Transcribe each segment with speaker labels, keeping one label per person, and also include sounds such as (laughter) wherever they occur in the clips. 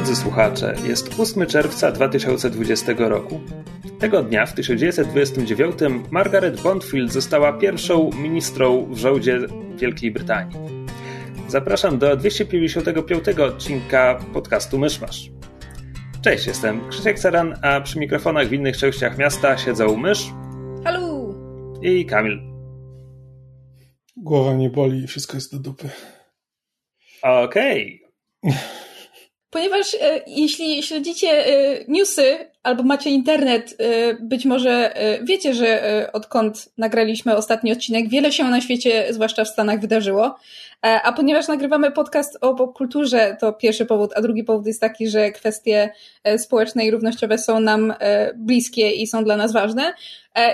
Speaker 1: Drodzy słuchacze, jest 8 czerwca 2020 roku. Tego dnia, w 1929, Margaret Bondfield została pierwszą ministrą w rządzie Wielkiej Brytanii. Zapraszam do 255 odcinka podcastu Myszmasz. Cześć, jestem Krzysiek Saran, a przy mikrofonach w innych częściach miasta siedzą Mysz
Speaker 2: Halo!
Speaker 1: i Kamil.
Speaker 3: Głowa mnie boli i wszystko jest do dupy.
Speaker 1: Okej. Okay. (laughs)
Speaker 2: Ponieważ e, jeśli śledzicie e, newsy albo macie internet, e, być może e, wiecie, że e, odkąd nagraliśmy ostatni odcinek, wiele się na świecie, zwłaszcza w Stanach, wydarzyło. E, a ponieważ nagrywamy podcast o popkulturze, to pierwszy powód, a drugi powód jest taki, że kwestie społeczne i równościowe są nam bliskie i są dla nas ważne.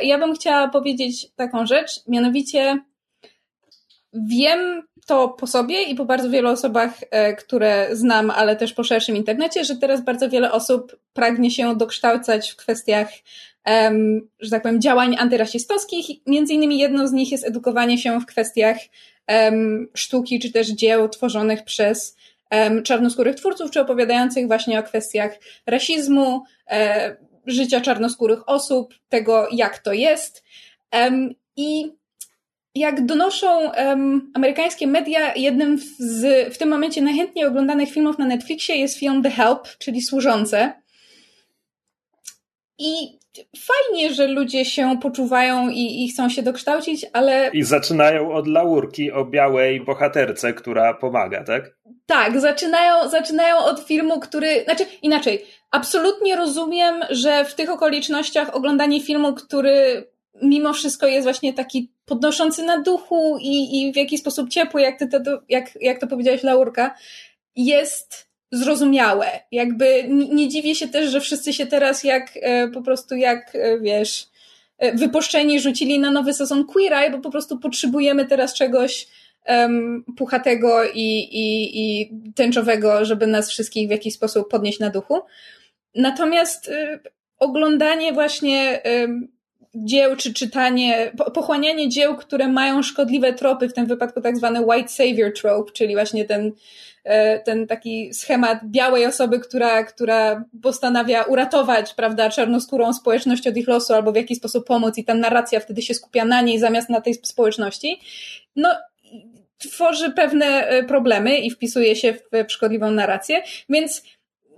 Speaker 2: Ja bym chciała powiedzieć taką rzecz, mianowicie wiem to po sobie i po bardzo wielu osobach, e, które znam, ale też po szerszym internecie, że teraz bardzo wiele osób pragnie się dokształcać w kwestiach, że tak powiem, działań antyrasistowskich. Między innymi jedną z nich jest edukowanie się w kwestiach sztuki czy też dzieł tworzonych przez czarnoskórych twórców, czy opowiadających właśnie o kwestiach rasizmu, e, życia czarnoskórych osób, tego jak to jest. I jak donoszą um, amerykańskie media, jednym z w tym momencie najchętniej oglądanych filmów na Netflixie jest film The Help, czyli Służące. I fajnie, że ludzie się poczuwają i, i, chcą się dokształcić, ale.
Speaker 1: I zaczynają od laurki o białej bohaterce, która pomaga, tak?
Speaker 2: Tak, zaczynają, zaczynają od filmu, który. Znaczy, inaczej. Absolutnie rozumiem, że w tych okolicznościach oglądanie filmu, który mimo wszystko jest właśnie taki podnoszący na duchu i, i w jakiś sposób ciepły, jak, ty to, jak, jak to powiedziałeś, Laurka, jest zrozumiałe. Jakby nie, nie dziwię się też, że wszyscy się teraz jak e, po prostu jak, e, wiesz, e, wypuszczeni rzucili na nowy sezon Queer Eye, bo po prostu potrzebujemy teraz czegoś um, puchatego i, i, i tęczowego, żeby nas wszystkich w jakiś sposób podnieść na duchu. Natomiast y, oglądanie właśnie y, dzieł, czy czytanie, pochłanianie dzieł, które mają szkodliwe tropy, w tym wypadku tak zwany white savior trope, czyli właśnie ten, e, ten taki schemat białej osoby, która, która postanawia uratować, prawda, czarnoskórą społeczność od ich losu albo w jakiś sposób pomóc i ta narracja wtedy się skupia na niej zamiast na tej społeczności. No, tworzy pewne e, problemy i wpisuje się w szkodliwą narrację, więc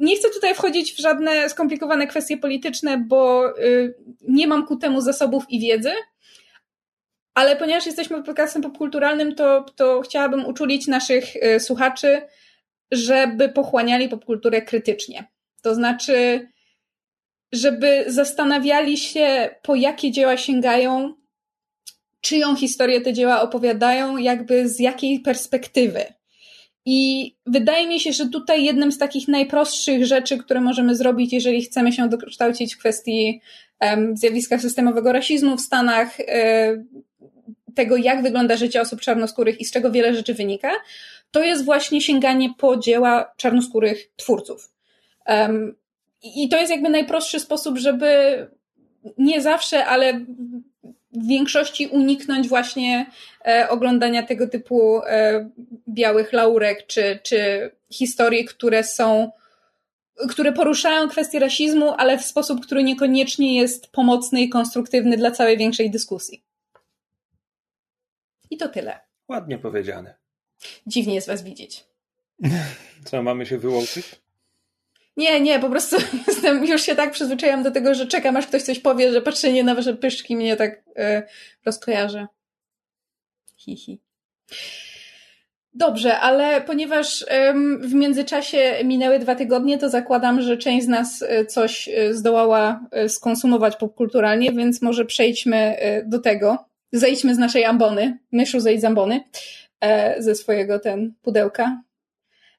Speaker 2: nie chcę tutaj wchodzić w żadne skomplikowane kwestie polityczne, bo y, nie mam ku temu zasobów i wiedzy. Ale ponieważ jesteśmy podcastem popkulturalnym, to, to chciałabym uczulić naszych y, słuchaczy, żeby pochłaniali popkulturę krytycznie. To znaczy, żeby zastanawiali się, po jakie dzieła sięgają, czyją historię te dzieła opowiadają, jakby z jakiej perspektywy. I wydaje mi się, że tutaj jednym z takich najprostszych rzeczy, które możemy zrobić, jeżeli chcemy się dokształcić w kwestii um, zjawiska systemowego rasizmu w Stanach, um, tego jak wygląda życie osób czarnoskórych i z czego wiele rzeczy wynika, to jest właśnie sięganie po dzieła czarnoskórych twórców. Um, I to jest jakby najprostszy sposób, żeby nie zawsze, ale w większości uniknąć właśnie e, oglądania tego typu e, białych laurek, czy, czy historii, które są, które poruszają kwestię rasizmu, ale w sposób, który niekoniecznie jest pomocny i konstruktywny dla całej większej dyskusji. I to tyle.
Speaker 1: Ładnie powiedziane.
Speaker 2: Dziwnie jest was widzieć.
Speaker 1: Co, mamy się wyłączyć?
Speaker 2: Nie, nie, po prostu (laughs) jestem, już się tak przyzwyczaiłam do tego, że czekam, aż ktoś coś powie, że patrzenie na wasze pyszczki mnie tak yy, rozkojarzy. Hihi. Dobrze, ale ponieważ w międzyczasie minęły dwa tygodnie, to zakładam, że część z nas e, coś e, zdołała skonsumować popkulturalnie, więc może przejdźmy do tego. Zejdźmy z naszej ambony. Myszu, zejdź z ambony. Ze swojego ten pudełka.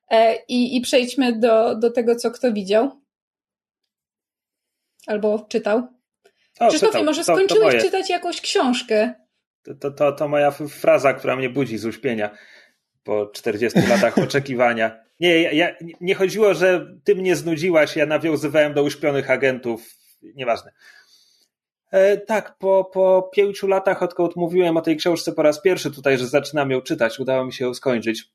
Speaker 2: E, i, i przejdźmy do, do tego, co kto widział. Albo czytał. O, Krzysztofie, czytał. może skończyłeś to, to czytać jakąś książkę?
Speaker 1: To, to, to, to moja fraza, która mnie budzi z uśpienia po 40 (laughs) latach oczekiwania. Nie, ja, nie chodziło, że ty mnie znudziłaś, ja nawiązywałem do uśpionych agentów. Nieważne. E, tak, po, po pięciu latach, odkąd mówiłem o tej książce po raz pierwszy tutaj, że zaczynam ją czytać, udało mi się ją skończyć.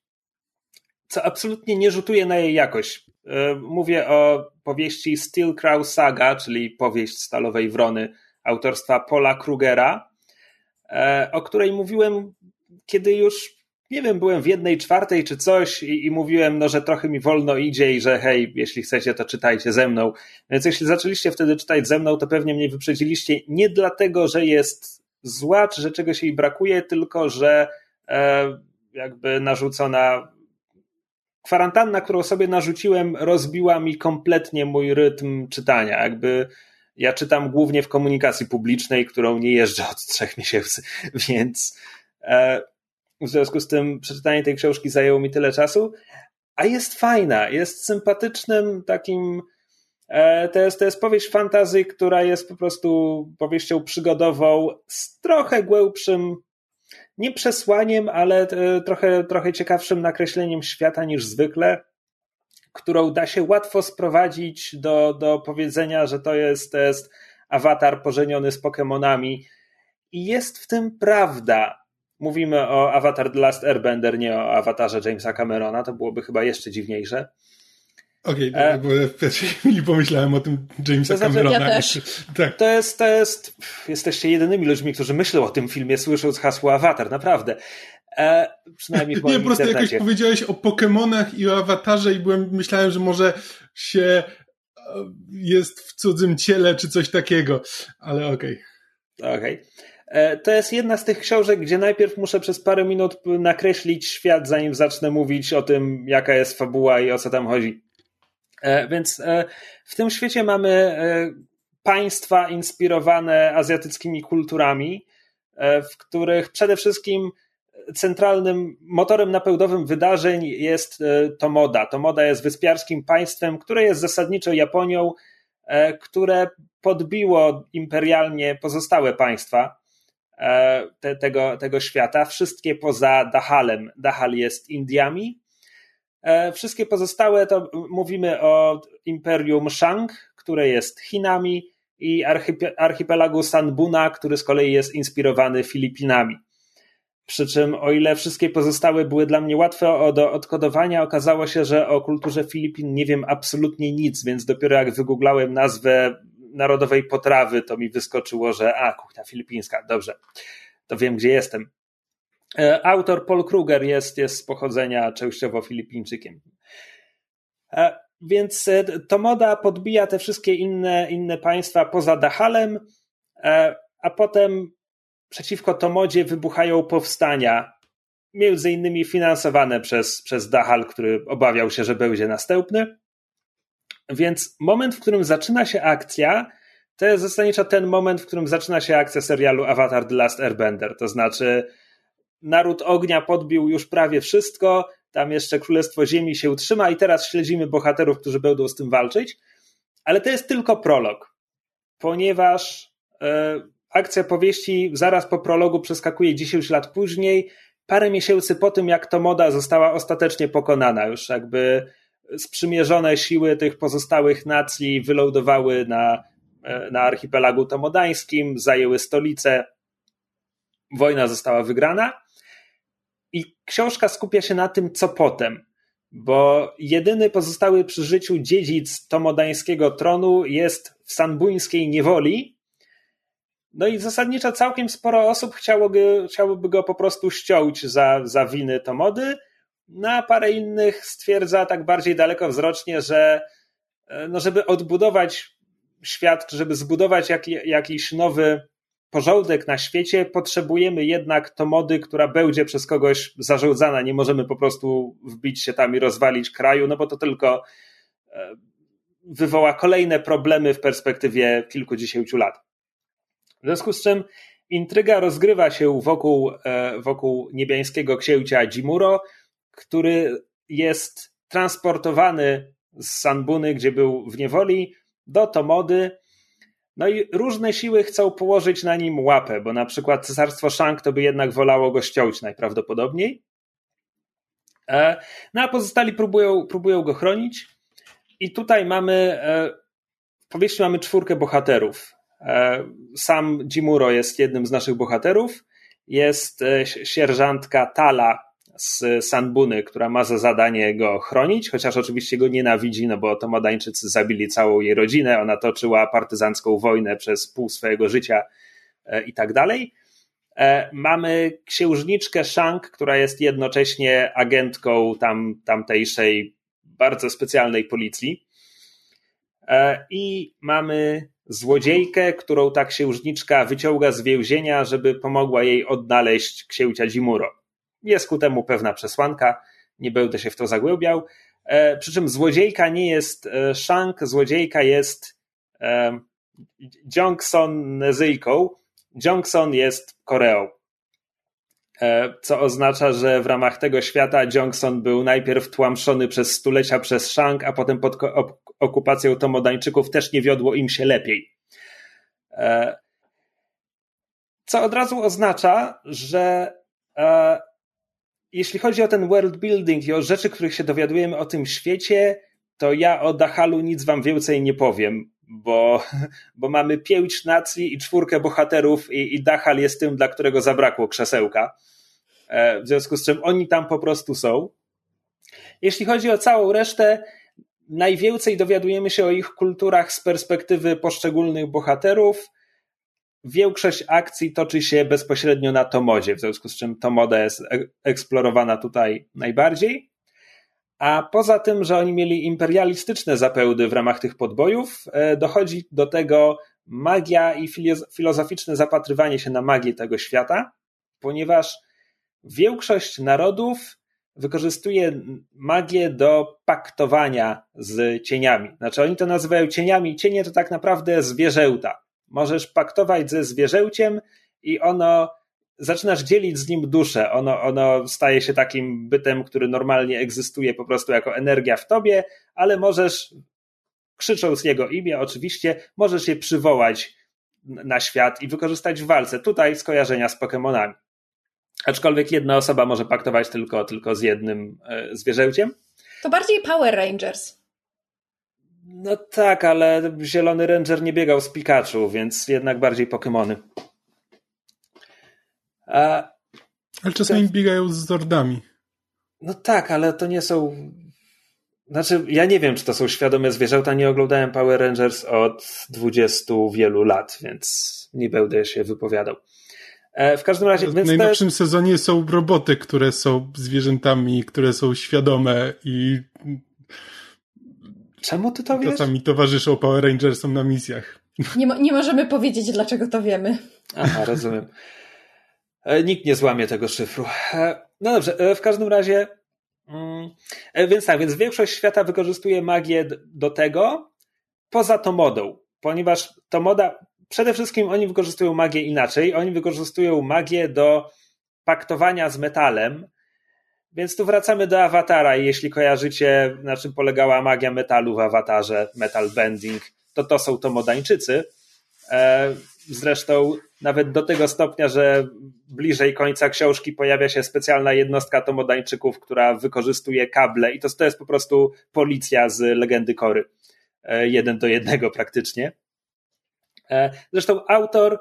Speaker 1: Co absolutnie nie rzutuje na jej jakość. E, mówię o powieści Steel Crow Saga, czyli powieść Stalowej Wrony autorstwa Paula Krugera, e, o której mówiłem, kiedy już nie wiem, byłem w jednej czwartej czy coś i, i, mówiłem, no, że trochę mi wolno idzie i że hej, jeśli chcecie, to czytajcie ze mną. Więc jeśli zaczęliście wtedy czytać ze mną, to pewnie mnie wyprzedziliście nie dlatego, że jest zła, czy że czegoś jej brakuje, tylko że e, jakby narzucona kwarantanna, którą sobie narzuciłem, rozbiła mi kompletnie mój rytm czytania. Jakby ja czytam głównie w komunikacji publicznej, którą nie jeżdżę od trzech (laughs) miesięcy, więc e, w związku z tym przeczytanie tej książki zajęło mi tyle czasu, a jest fajna, jest sympatycznym takim. E, to jest, to jest powieść fantazy, która jest po prostu powieścią przygodową z trochę głębszym, nie przesłaniem, ale e, trochę, trochę ciekawszym nakreśleniem świata niż zwykle, którą da się łatwo sprowadzić do, do powiedzenia, że to jest, to jest awatar pożeniony z Pokémonami. I jest w tym prawda mówimy o Avatar The Last Airbender, nie o awatarze Jamesa Camerona, to byłoby chyba jeszcze dziwniejsze.
Speaker 3: Okej, okay, e, bo w pierwszej (laughs) chwili pomyślałem o tym Jamesa to znaczy, Camerona.
Speaker 2: Ja też.
Speaker 1: Tak. To jest, to jest, jesteście jedynymi ludźmi, którzy myślą o tym filmie, słysząc hasło awatar, naprawdę. E, przynajmniej w
Speaker 3: Nie, po prostu jakoś powiedziałeś o Pokémonach i o awatarze i byłem, myślałem, że może się e, jest w cudzym ciele czy coś takiego, ale okej.
Speaker 1: Okay. Okej. Okay. E, to jest jedna z tych książek, gdzie najpierw muszę przez parę minut nakreślić świat, zanim zacznę mówić o tym, jaka jest fabuła i o co tam chodzi. E, więc e, w tym świecie mamy państwa inspirowane azjatyckimi kulturami, w których przede wszystkim centralnym motorem napędowym wydarzeń jest to moda. To moda jest wyspiarskim państwem, które jest zasadniczo Japonią, które podbiło imperialnie pozostałe państwa. E, te, tego, tego świata, wszystkie poza Dahalem. Dahal jest Indiami. E, wszystkie pozostałe to mówimy o Imperium Shang, które jest Chinami i archipelagu Sanbuna, który z kolei jest inspirowany Filipinami. Przy czym, o ile wszystkie pozostałe były dla mnie łatwe do odkodowania, okazało się, że o kulturze Filipin nie wiem absolutnie nic, więc dopiero jak wygooglałem nazwę narodowej potrawy, to mi wyskoczyło, że a, kuchnia filipińska, dobrze, to wiem, gdzie jestem. E, autor Paul Kruger jest, jest z pochodzenia częściowo Filipińczykiem. E, więc e, to moda podbija te wszystkie inne, inne państwa poza Dahalem, a potem przeciwko Tomodzie wybuchają powstania, między innymi finansowane przez, przez Dahal, który obawiał się, że będzie następny. Więc moment, w którym zaczyna się akcja, to jest zasadniczo ten moment, w którym zaczyna się akcja serialu Avatar The Last Airbender. To znaczy, Naród Ognia podbił już prawie wszystko, tam jeszcze Królestwo Ziemi się utrzyma i teraz śledzimy bohaterów, którzy będą z tym walczyć. Ale to jest tylko prolog, ponieważ e, akcja powieści zaraz po prologu przeskakuje 10 lat później, parę miesięcy po tym, jak to moda została ostatecznie pokonana. Już jakby sprzymierzone siły tych pozostałych nacji wylądowały na, e, na archipelagu tomodańskim, zajęły stolicę, wojna została wygrana i książka skupia się na tym, co potem, bo jedyny pozostały przy życiu dziedzic tomodańskiego tronu jest w sanbuńskiej niewoli, no i zasadniczo całkiem sporo osób chciałoby, chciałoby go po prostu ściąć za, za winy Tomody, no a parę innych stwierdza tak bardziej dalekowzrocznie, że e, no żeby odbudować świat, czy żeby zbudować jak, jakiś nowy porządek na świecie, potrzebujemy jednak to mody, która będzie przez kogoś zarządzana. Nie możemy po prostu wbić się tam i rozwalić kraju, no bo to tylko e, wywoła kolejne problemy w perspektywie kilkudziesięciu lat. W związku z czym intryga rozgrywa się wokół, e, wokół niebiańskiego księcia Jimuro, który jest transportowany z Sanbuny, gdzie był w niewoli, do Tomody No i różne siły chcą położyć na nim łapę, bo na przykład cesarstwo Shang to by jednak wolało go ściąć najprawdopodobniej. E, no a pozostali próbują, próbują go chronić. I tutaj mamy, w powieści mamy czwórkę bohaterów. Sam Jimuro jest jednym z naszych bohaterów. Jest sierżantka Tala, z Sanbuny, która ma za zadanie go chronić, chociaż oczywiście go nienawidzi, no bo Tomodańczycy zabili całą jej rodzinę, ona toczyła partyzancką wojnę przez pół swojego życia e, i tak dalej. E, mamy księżniczkę Shang, która jest jednocześnie agentką tam, tamtejszej bardzo specjalnej policji. E, I mamy złodziejkę, którą ta księżniczka wyciąga z więzienia, żeby pomogła jej odnaleźć księcia Jimuro. Jest ku temu pewna przesłanka, nie będę się w to zagłębiał. E, przy czym złodziejka nie jest e, Shank, złodziejka jest e, Jongson Nezyjką. Jongson jest Koreą. Co oznacza, że w ramach tego świata Jongson był najpierw tłamszony przez stulecia przez Shang, a potem pod okupacją Tomodańczyków też nie wiodło im się lepiej. Co od razu oznacza, że jeśli chodzi o ten world building i o rzeczy, których się dowiadujemy o tym świecie, to ja o Dahalu nic wam więcej nie powiem, bo, (laughs) bo mamy pięć nacji i czwórkę bohaterów i, i Dachal jest tym, dla którego zabrakło krzesełka. E, w związku z czym oni tam po prostu są. Jeśli chodzi o całą resztę, najwięcej dowiadujemy się o ich kulturach z perspektywy poszczególnych bohaterów większość akcji toczy się bezpośrednio na Tomodzie, w związku z czym Tomoda jest eksplorowana tutaj najbardziej. A poza tym, że oni mieli imperialistyczne zapełdy w ramach tych podbojów, e, dochodzi do tego magia i filozoficzne zapatrywanie się na magię tego świata, ponieważ większość narodów wykorzystuje magię do paktowania z cieniami. Znaczy oni to nazywają cieniami, cienie to tak naprawdę zwierzęta. Możesz paktować ze zwierzęciem i ono zaczynasz dzielić z nim duszę. Ono, ono staje się takim bytem, który normalnie egzystuje po prostu jako energia w tobie, ale możesz, krzycząc jego imię, oczywiście, możesz je przywołać na świat i wykorzystać w walce. Tutaj skojarzenia z Pokémonami. Aczkolwiek jedna osoba może paktować tylko, tylko z jednym e, zwierzęciem.
Speaker 2: To bardziej Power Rangers.
Speaker 1: No tak, ale Zielony Ranger nie biegał z Pikachu, więc jednak bardziej Pokémony.
Speaker 3: A... Ale czasami to... biegają z Zordami.
Speaker 1: No tak, ale to nie są. Znaczy, ja nie wiem, czy to są świadome zwierzęta. Nie oglądałem Power Rangers od dwudziestu wielu lat, więc nie będę się wypowiadał. E, w każdym razie.
Speaker 3: W najnowszym jest... sezonie są roboty, które są zwierzętami, które są świadome i
Speaker 1: Czemu ty to wiesz?
Speaker 3: Czasami towarzyszą Power Rangersom na misjach.
Speaker 2: Nie, nie możemy powiedzieć, dlaczego to wiemy.
Speaker 1: Aha, rozumiem. E, nikt nie złamie tego szyfru. E, no dobrze, e, w każdym razie. Mm, więc tak, więc większość świata wykorzystuje magię do tego, poza to modą, ponieważ to moda, przede wszystkim oni wykorzystują magię inaczej. Oni wykorzystują magię do paktowania z metalem, więc tu wracamy do awatara i jeśli kojarzycie, na czym polegała magia metalu w awatarze, metal bending, to to są to modańczycy. E, zresztą nawet do tego stopnia, że bliżej końca książki pojawia się specjalna jednostka tomodańczyków, która wykorzystuje kable i to, to jest po prostu policja z legendy Kory. E, jeden do jednego praktycznie. E, zresztą autor,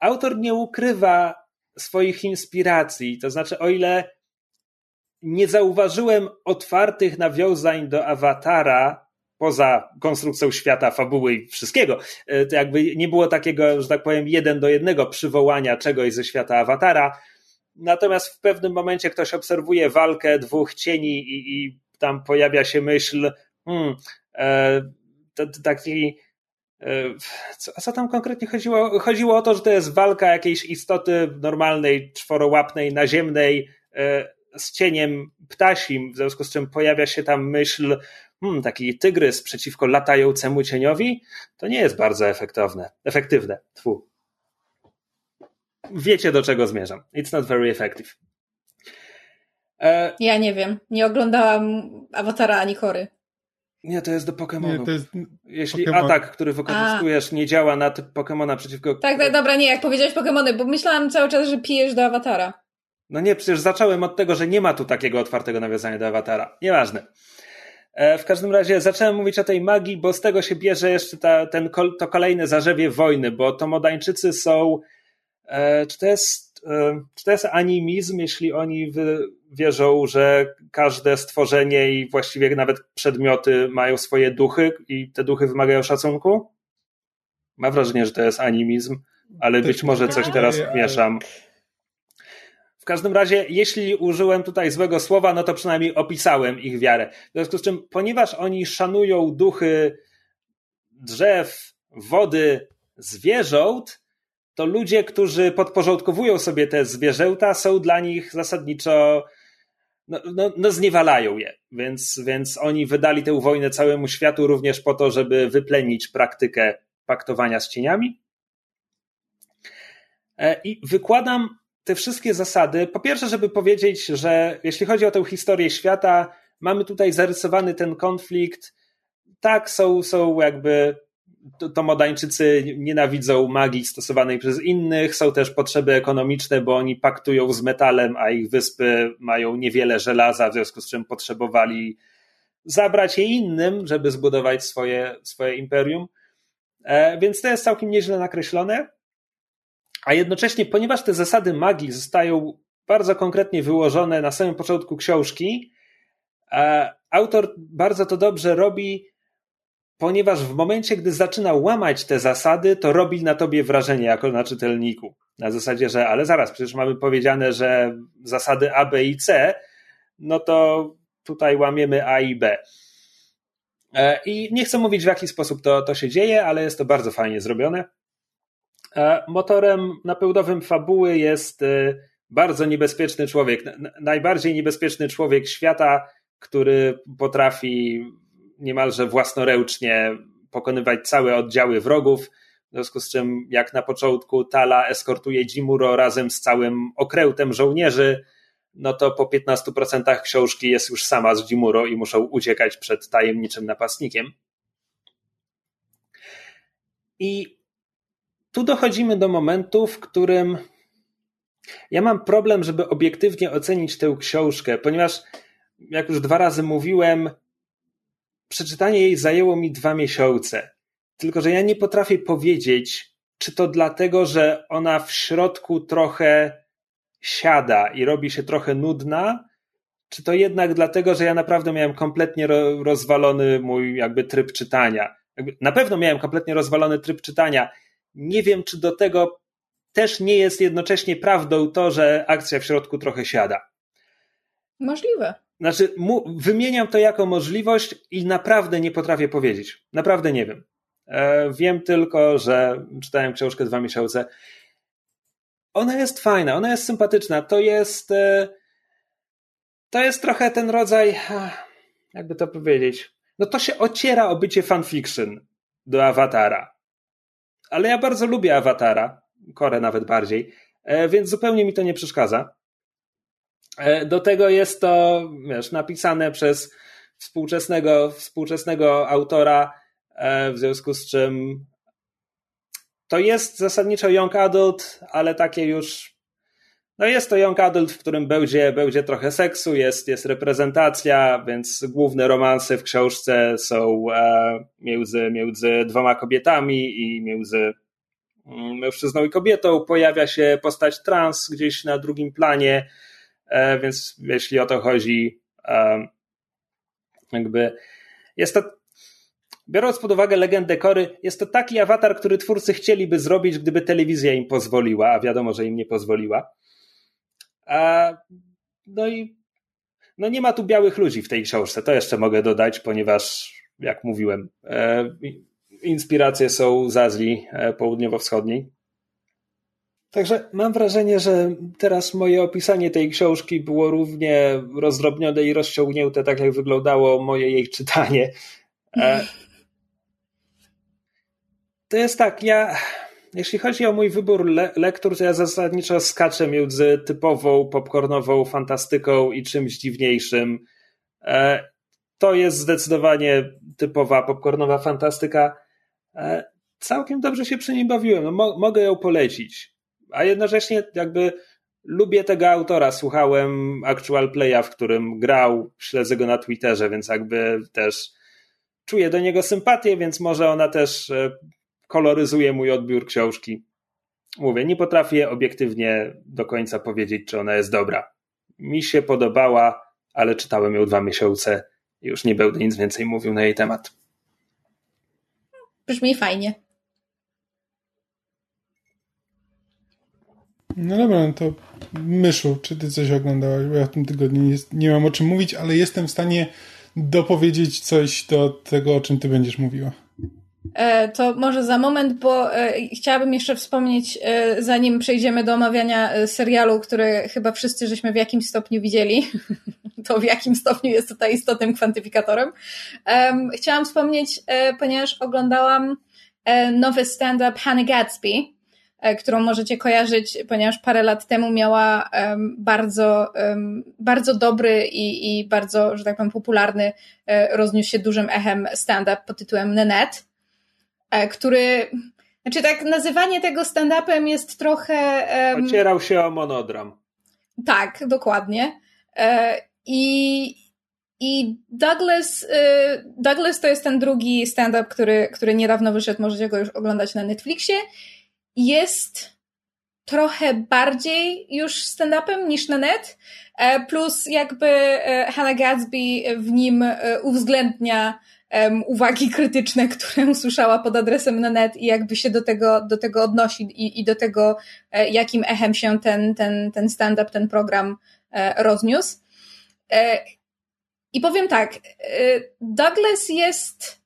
Speaker 1: autor nie ukrywa swoich inspiracji. To znaczy, o ile nie zauważyłem otwartych nawiązań do awatara poza konstrukcją świata, fabuły i wszystkiego. E, to jakby nie było takiego, że tak powiem, jeden do jednego przywołania czegoś ze świata awatara. Natomiast w pewnym momencie ktoś obserwuje walkę dwóch cieni i, i tam pojawia się myśl, hmm, e, taki. E, co, co tam konkretnie chodziło? Chodziło o to, że to jest walka jakiejś istoty normalnej, czworołapnej, naziemnej, e, z cieniem ptasim, w związku z czym pojawia się tam myśl, hmm, taki tygrys przeciwko latającemu cieniowi, to nie jest bardzo efektowne, efektywne. Tfu. Wiecie, do czego zmierzam. It's not very effective.
Speaker 2: E... Ja nie wiem. Nie oglądałam Awatara ani Chory.
Speaker 1: Nie, to jest do Pokémonu.
Speaker 3: Jest
Speaker 1: Jeśli Pokemon. atak, który wykorzystujesz, A. nie działa na typ Pokémona przeciwko.
Speaker 2: Tak, tak, dobra, nie, jak powiedziałeś Pokémony, bo myślałam cały czas, że pijesz do awatara.
Speaker 1: No nie, przecież zacząłem od tego, że nie ma tu takiego otwartego nawiązania do awatara. Nieważne. E, w każdym razie zacząłem mówić o tej magii, bo z tego się bierze jeszcze ta, ten, to kolejne zarzewie wojny, bo to Modańczycy są. E, czy to jest, e, czy to jest animizm, jeśli oni wierzą, że każde stworzenie i właściwie nawet przedmioty mają swoje duchy i te duchy wymagają szacunku? Mam wrażenie, że to jest animizm, ale być może coś teraz mieszam. Każdym razie, jeśli użyłem tutaj złego słowa, no to przynajmniej opisałem ich wiarę. W związku z czym, ponieważ oni szanują duchy drzew, wody, zwierząt, to ludzie, którzy podporządkowują sobie te zwierzęta, są dla nich zasadniczo no, no, no zniewalają je. Więc, więc oni wydali tę wojnę całemu światu również po to, żeby wyplenić praktykę paktowania z cieniami. E, I wykładam te wszystkie zasady, po pierwsze, żeby powiedzieć, że jeśli chodzi o tę historię świata, mamy tutaj zarysowany ten konflikt. Tak, są, są jakby to, to Modańczycy nienawidzą magii stosowanej przez innych, są też potrzeby ekonomiczne, bo oni paktują z metalem, a ich wyspy mają niewiele żelaza, w związku z czym potrzebowali zabrać je innym, żeby zbudować swoje, swoje imperium. E, więc to jest całkiem nieźle nakreślone. A jednocześnie, ponieważ te zasady magii zostają bardzo konkretnie wyłożone na samym początku książki, e, autor bardzo to dobrze robi, ponieważ w momencie, gdy zaczyna łamać te zasady, to robi na tobie wrażenie jako na czytelniku. Na zasadzie, że ale zaraz, przecież mamy powiedziane, że zasady A, B i C, no to tutaj łamiemy A i B. E, I nie chcę mówić, w jaki sposób to, to się dzieje, ale jest to bardzo fajnie zrobione. E, motorem napędowym fabuły jest e, bardzo niebezpieczny człowiek. Najbardziej niebezpieczny człowiek świata, który potrafi niemalże własnoręcznie pokonywać całe oddziały wrogów. W związku z czym, jak na początku Tala eskortuje Jimuro razem z całym okrętem żołnierzy, no to po 15% książki jest już sama z Jimuro i muszą uciekać przed tajemniczym napastnikiem. I tu dochodzimy do momentu, w którym ja mam problem, żeby obiektywnie ocenić tę książkę, ponieważ jak już dwa razy mówiłem, przeczytanie jej zajęło mi dwa miesiące. Tylko, że ja nie potrafię powiedzieć, czy to dlatego, że ona w środku trochę siada i robi się trochę nudna, czy to jednak dlatego, że ja naprawdę miałem kompletnie rozwalony mój jakby tryb czytania. Na pewno miałem kompletnie rozwalony tryb czytania nie wiem, czy do tego też nie jest jednocześnie prawdą to, że akcja w środku trochę siada.
Speaker 2: Możliwe.
Speaker 1: Znaczy, wymieniam to jako możliwość i naprawdę nie potrafię powiedzieć. Naprawdę nie wiem. E, wiem tylko, że czytałem książkę dwa miesiące. Ona jest fajna, ona jest sympatyczna. To jest. E, to jest trochę ten rodzaj. Jakby to powiedzieć. No to się ociera o bycie fanfiction do awatara ale ja bardzo lubię Awatara, Korę nawet bardziej, e, więc zupełnie mi to nie przeszkadza. E, do tego jest to, wiesz, napisane przez współczesnego, współczesnego autora, e, w związku z czym to jest zasadniczo young adult, ale takie już no jest to young adult, w którym będzie, będzie trochę seksu, jest, jest reprezentacja, więc główne romanse w książce są e, między, między dwoma kobietami i między mm, mężczyzną i kobietą. Pojawia się postać trans gdzieś na drugim planie, e, więc jeśli o to chodzi, e, jakby jest to Biorąc pod uwagę legendę Kory, jest to taki awatar, który twórcy chcieliby zrobić, gdyby telewizja im pozwoliła, a wiadomo, że im nie pozwoliła. A, no i no nie ma tu białych ludzi w tej książce. To jeszcze mogę dodać, ponieważ, jak mówiłem, e, inspiracje są z Azji e, południowo-wschodniej. Także mam wrażenie, że teraz moje opisanie tej książki było równie rozdrobnione i rozciągnięte, tak jak wyglądało moje jej czytanie. E, (laughs) to jest tak, ja jeśli chodzi o mój wybór le lektur, to ja zasadniczo skaczę między typową popcornową fantastyką i czymś dziwniejszym. E, to jest zdecydowanie typowa popcornowa fantastyka. E, całkiem dobrze się przy niej bawiłem. No, mo mogę ją polecić. A jednocześnie jakby lubię tego autora. Słuchałem Actual Playa, w którym grał, śledzę go na Twitterze, więc jakby też czuję do niego sympatię, więc może ona też e, koloryzuje mój odbiór książki. Mówię, nie potrafię obiektywnie do końca powiedzieć, czy ona jest dobra. Mi się podobała, ale czytałem ją dwa miesiące i już nie będę nic więcej mówił na jej temat.
Speaker 2: Brzmi fajnie.
Speaker 3: No dobra, no to Myszu, czy ty coś oglądałaś? Bo ja w tym tygodniu nie, nie mam o czym mówić, ale jestem w stanie dopowiedzieć coś do tego, o czym ty będziesz mówiła.
Speaker 2: E, to może za moment, bo e, chciałabym jeszcze wspomnieć, e, zanim przejdziemy do omawiania serialu, który chyba wszyscy żeśmy w jakimś stopniu widzieli, (laughs) to w jakim stopniu jest tutaj istotnym kwantyfikatorem. Chciałam wspomnieć, ponieważ oglądałam nowy stand-up Hannah Gatsby, którą możecie kojarzyć, ponieważ parę lat temu miała bardzo, bardzo dobry i, i bardzo, że tak powiem, popularny, rozniósł się dużym echem stand-up pod tytułem Nanette. E, który, znaczy tak, nazywanie tego stand-upem jest trochę...
Speaker 1: Um, Ocierał się o monodram.
Speaker 2: Tak, dokładnie. E, I, i Douglas, e, Douglas to jest ten drugi stand-up, który, który niedawno wyszedł, możecie go już oglądać na Netflixie. Jest trochę bardziej już stand-upem niż na net, plus jakby Hannah Gatsby w nim uwzględnia um, uwagi krytyczne, które usłyszała pod adresem na net i jakby się do tego, do tego odnosi i, i do tego, e, jakim echem się ten, ten, ten stand-up, ten program e, rozniósł. E, I powiem tak, Douglas jest,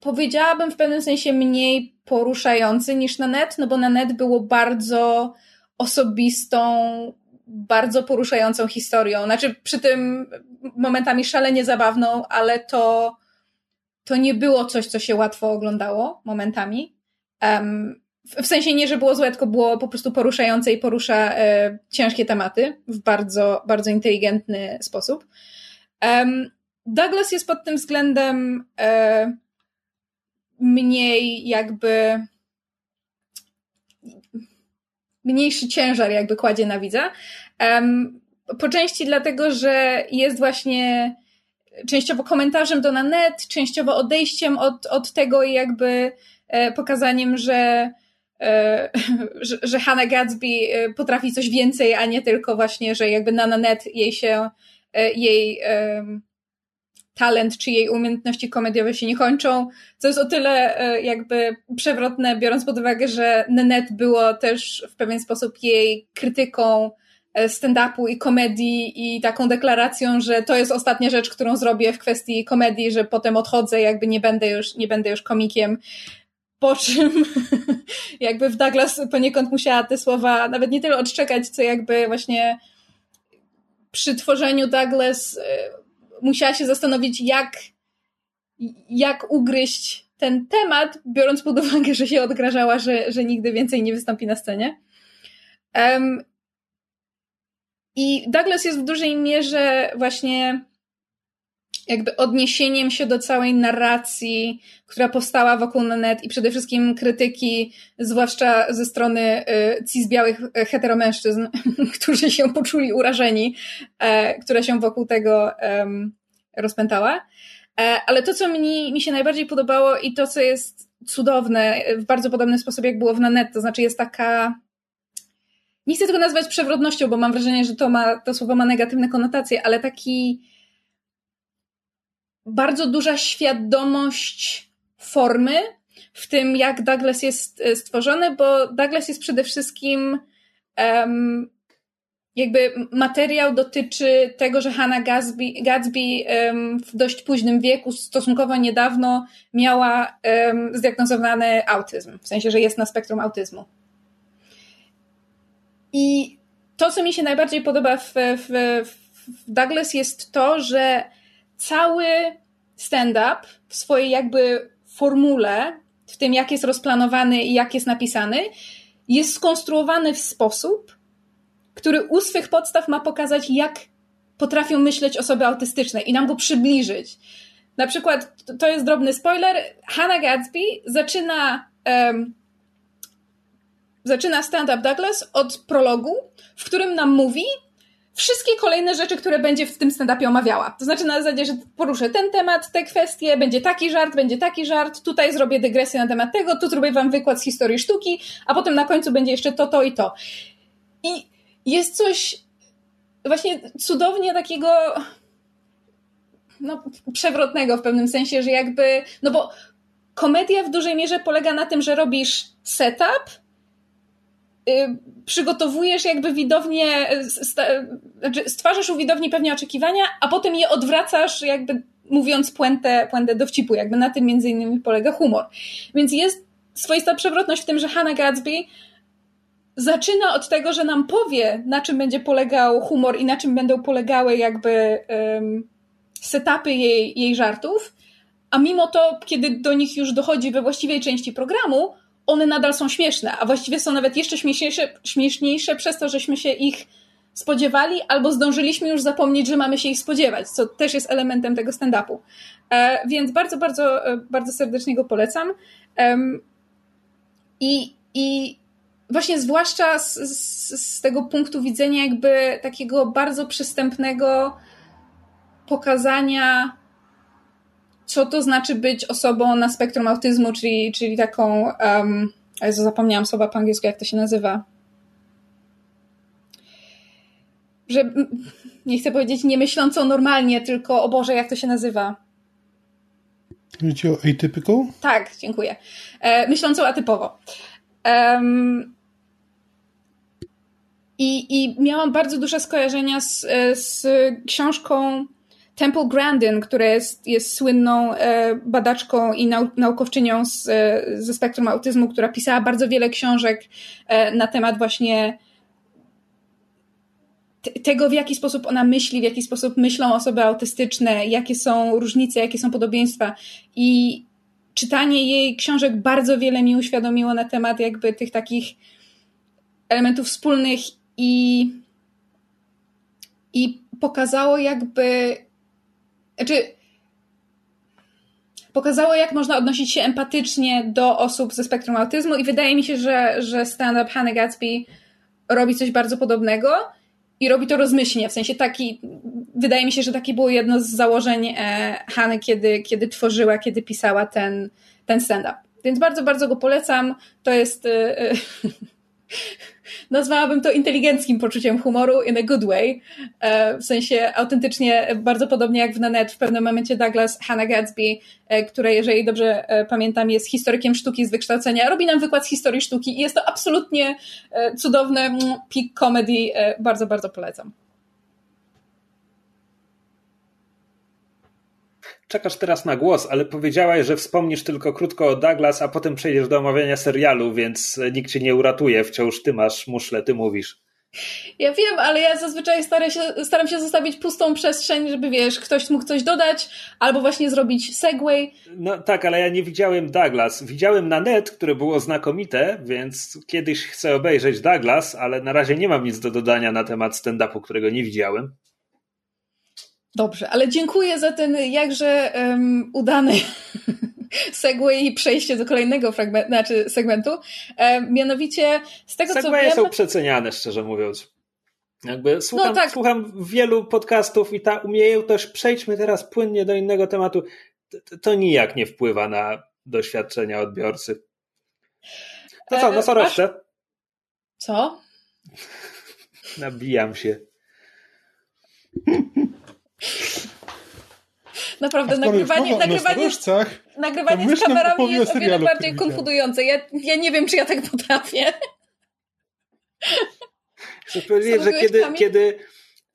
Speaker 2: powiedziałabym w pewnym sensie mniej poruszający niż na net, no bo na net było bardzo osobistą, bardzo poruszającą historią. Znaczy, przy tym momentami szalenie zabawną, ale to to nie było coś, co się łatwo oglądało momentami. Um, w, sensie nie, że było złe, tylko było po prostu poruszające i porusza e, ciężkie tematy w bardzo, bardzo inteligentny sposób. Um, Douglas jest pod tym względem e, mniej jakby mniejszy ciężar jakby kładzie na widza. Um, po części dlatego, że jest właśnie częściowo komentarzem do na net, częściowo odejściem od, od tego i jakby e, pokazaniem, że, e, (laughs) że, że Hannah Gatsby e, potrafi coś więcej, a nie tylko właśnie, że jakby na net jej się, jej talent czy jej umiejętności komediowe się nie kończą, co jest o tyle jakby przewrotne, biorąc pod uwagę, że Nanette było też w pewien sposób jej krytyką stand-upu i komedii i taką deklaracją, że to jest ostatnia rzecz, którą zrobię w kwestii komedii, że potem odchodzę, jakby nie będę już, nie będę już komikiem. Po czym (laughs) jakby w Douglas poniekąd musiała te słowa nawet nie tyle odczekać, co jakby właśnie przy tworzeniu Douglas e, musiała się zastanowić, jak, jak ugryźć ten temat, biorąc pod uwagę, że się odgrażała, że, że nigdy więcej nie wystąpi na scenie. Um, i Douglas jest w dużej mierze właśnie jakby odniesieniem się do całej narracji, która powstała wokół Nanette i przede wszystkim krytyki, zwłaszcza ze strony y, cis-białych y, heteromężczyzn, (laughs) którzy się poczuli urażeni, e, która się wokół tego rozpętała. E, ale to, co mi, mi się najbardziej podobało i to, co jest cudowne w bardzo podobny sposób, jak było w Nanette, to znaczy jest taka nie chcę tego nazwać przewrotnością, bo mam wrażenie, że to, ma, to słowo ma negatywne konotacje, ale taki bardzo duża świadomość formy w tym, jak Douglas jest e, stworzony, bo Douglas jest przede wszystkim um, jakby materiał dotyczy tego, że Hannah Gatsby, Gatsby um, w dość późnym wieku, stosunkowo niedawno, miała um, zdiagnozowany autyzm, w sensie, że jest na spektrum autyzmu. I to, co mi się najbardziej podoba w, w, w Douglas jest to, że cały stand-up w swojej jakby formule, w tym jak jest rozplanowany i jak jest napisany, jest skonstruowany w sposób, który u swych podstaw ma pokazać, jak potrafią myśleć osoby autystyczne i nam go przybliżyć. Na przykład, to jest drobny spoiler, Hannah Gadsby zaczyna um, zaczyna Stand Up Douglas od prologu, w którym nam mówi wszystkie kolejne rzeczy, które będzie w tym stand-upie omawiała. To znaczy na zasadzie, że poruszę ten temat, te kwestie, będzie taki żart, będzie taki żart, tutaj zrobię dygresję na temat tego, tu zrobię wam wykład z historii sztuki, a potem na końcu będzie jeszcze to, to i to. I jest coś właśnie cudownie takiego no, przewrotnego w pewnym sensie, że jakby, no bo komedia w dużej mierze polega na tym, że robisz setup, przygotowujesz jakby widownię, znaczy stwarzasz u widowni pewnie oczekiwania, a potem je odwracasz jakby mówiąc puentę, puentę dowcipu, jakby na tym między innymi polega humor. Więc jest swoista przewrotność w tym, że Hannah Gadsby zaczyna od tego, że nam powie, na czym będzie polegał humor i na czym będą polegały jakby um, setupy jej, jej żartów, a mimo to, kiedy do nich już dochodzi we właściwej części programu, one nadal są śmieszne, a właściwie są nawet jeszcze śmieszniejsze, śmieszniejsze przez to, żeśmy się ich spodziewali, albo zdążyliśmy już zapomnieć, że mamy się ich spodziewać, co też jest elementem tego stand-upu. E, więc bardzo, bardzo, e, bardzo serdecznie go polecam. I, i właśnie zwłaszcza z, z, z tego punktu widzenia jakby takiego bardzo przystępnego pokazania co to znaczy być osobą na spektrum autyzmu, czyli, czyli taką, um, Jezu, zapomniałam słowa po angielsku, jak to się nazywa. Że nie chcę powiedzieć nie myślącą normalnie, tylko o Boże, jak to się nazywa.
Speaker 3: Chodzi o atypical?
Speaker 2: Tak, dziękuję. E, myślącą atypowo. Um, i, I miałam bardzo duże skojarzenia z, z książką Temple Grandin, która jest, jest słynną e, badaczką i nau, naukowczynią z, e, ze spektrum autyzmu, która pisała bardzo wiele książek e, na temat właśnie tego, w jaki sposób ona myśli, w jaki sposób myślą osoby autystyczne, jakie są różnice, jakie są podobieństwa. I czytanie jej książek bardzo wiele mi uświadomiło na temat jakby tych takich elementów wspólnych i, i pokazało jakby znaczy, pokazało, jak można odnosić się empatycznie do osób ze spektrum autyzmu, i wydaje mi się, że, że stand-up Hannah Gatsby robi coś bardzo podobnego i robi to rozmyślnie. W sensie taki, wydaje mi się, że takie było jedno z założeń e, Hany, kiedy, kiedy tworzyła, kiedy pisała ten, ten stand-up. Więc bardzo, bardzo go polecam. To jest. E, e, (laughs) nazwałabym to inteligenckim poczuciem humoru in a good way. E, w sensie autentycznie bardzo podobnie jak w Nanette w pewnym momencie Douglas Hannah Gadsby, e, która jeżeli dobrze e, pamiętam jest historykiem sztuki z wykształcenia, robi nam wykład z historii sztuki i jest to absolutnie cudowne mm, peak comedy. Bardzo, bardzo polecam.
Speaker 1: Czekasz teraz na głos, ale powiedziałaś, że wspomnisz tylko krótko o Douglas, a potem przejdziesz do omawiania serialu, więc nikt cię nie uratuje. Wciąż ty masz muszle, ty mówisz.
Speaker 2: Ja wiem, ale ja zazwyczaj staram się, staram się zostawić pustą przestrzeń, żeby wiesz, ktoś mógł coś dodać, albo właśnie zrobić segway.
Speaker 1: No tak, ale ja nie widziałem Douglas. Widziałem na net, które było znakomite, więc kiedyś chcę obejrzeć Douglas, ale na razie nie mam nic do dodania na temat stand-upu, którego nie widziałem.
Speaker 2: Dobrze, ale dziękuję za ten jakże um, udany (laughs) segway i przejście do kolejnego fragmentu, znaczy segmentu. Um, mianowicie z tego
Speaker 1: Segwaye
Speaker 2: co
Speaker 1: wiem... są przeceniane, szczerze mówiąc. Jakby słucham, no tak. słucham wielu podcastów i ta umiejętność, przejdźmy teraz płynnie do innego tematu, to, to nijak nie wpływa na doświadczenia odbiorcy. To co, no co Masz... (laughs)
Speaker 2: Co?
Speaker 1: Nabijam się.
Speaker 2: Naprawdę, nagrywanie, nagrywanie, nagrywanie z kamerami jest o wiele bardziej konfudujące. Ja, ja nie wiem, czy ja tak potrafię.
Speaker 1: Chcę powiedzieć, że kiedy, kiedy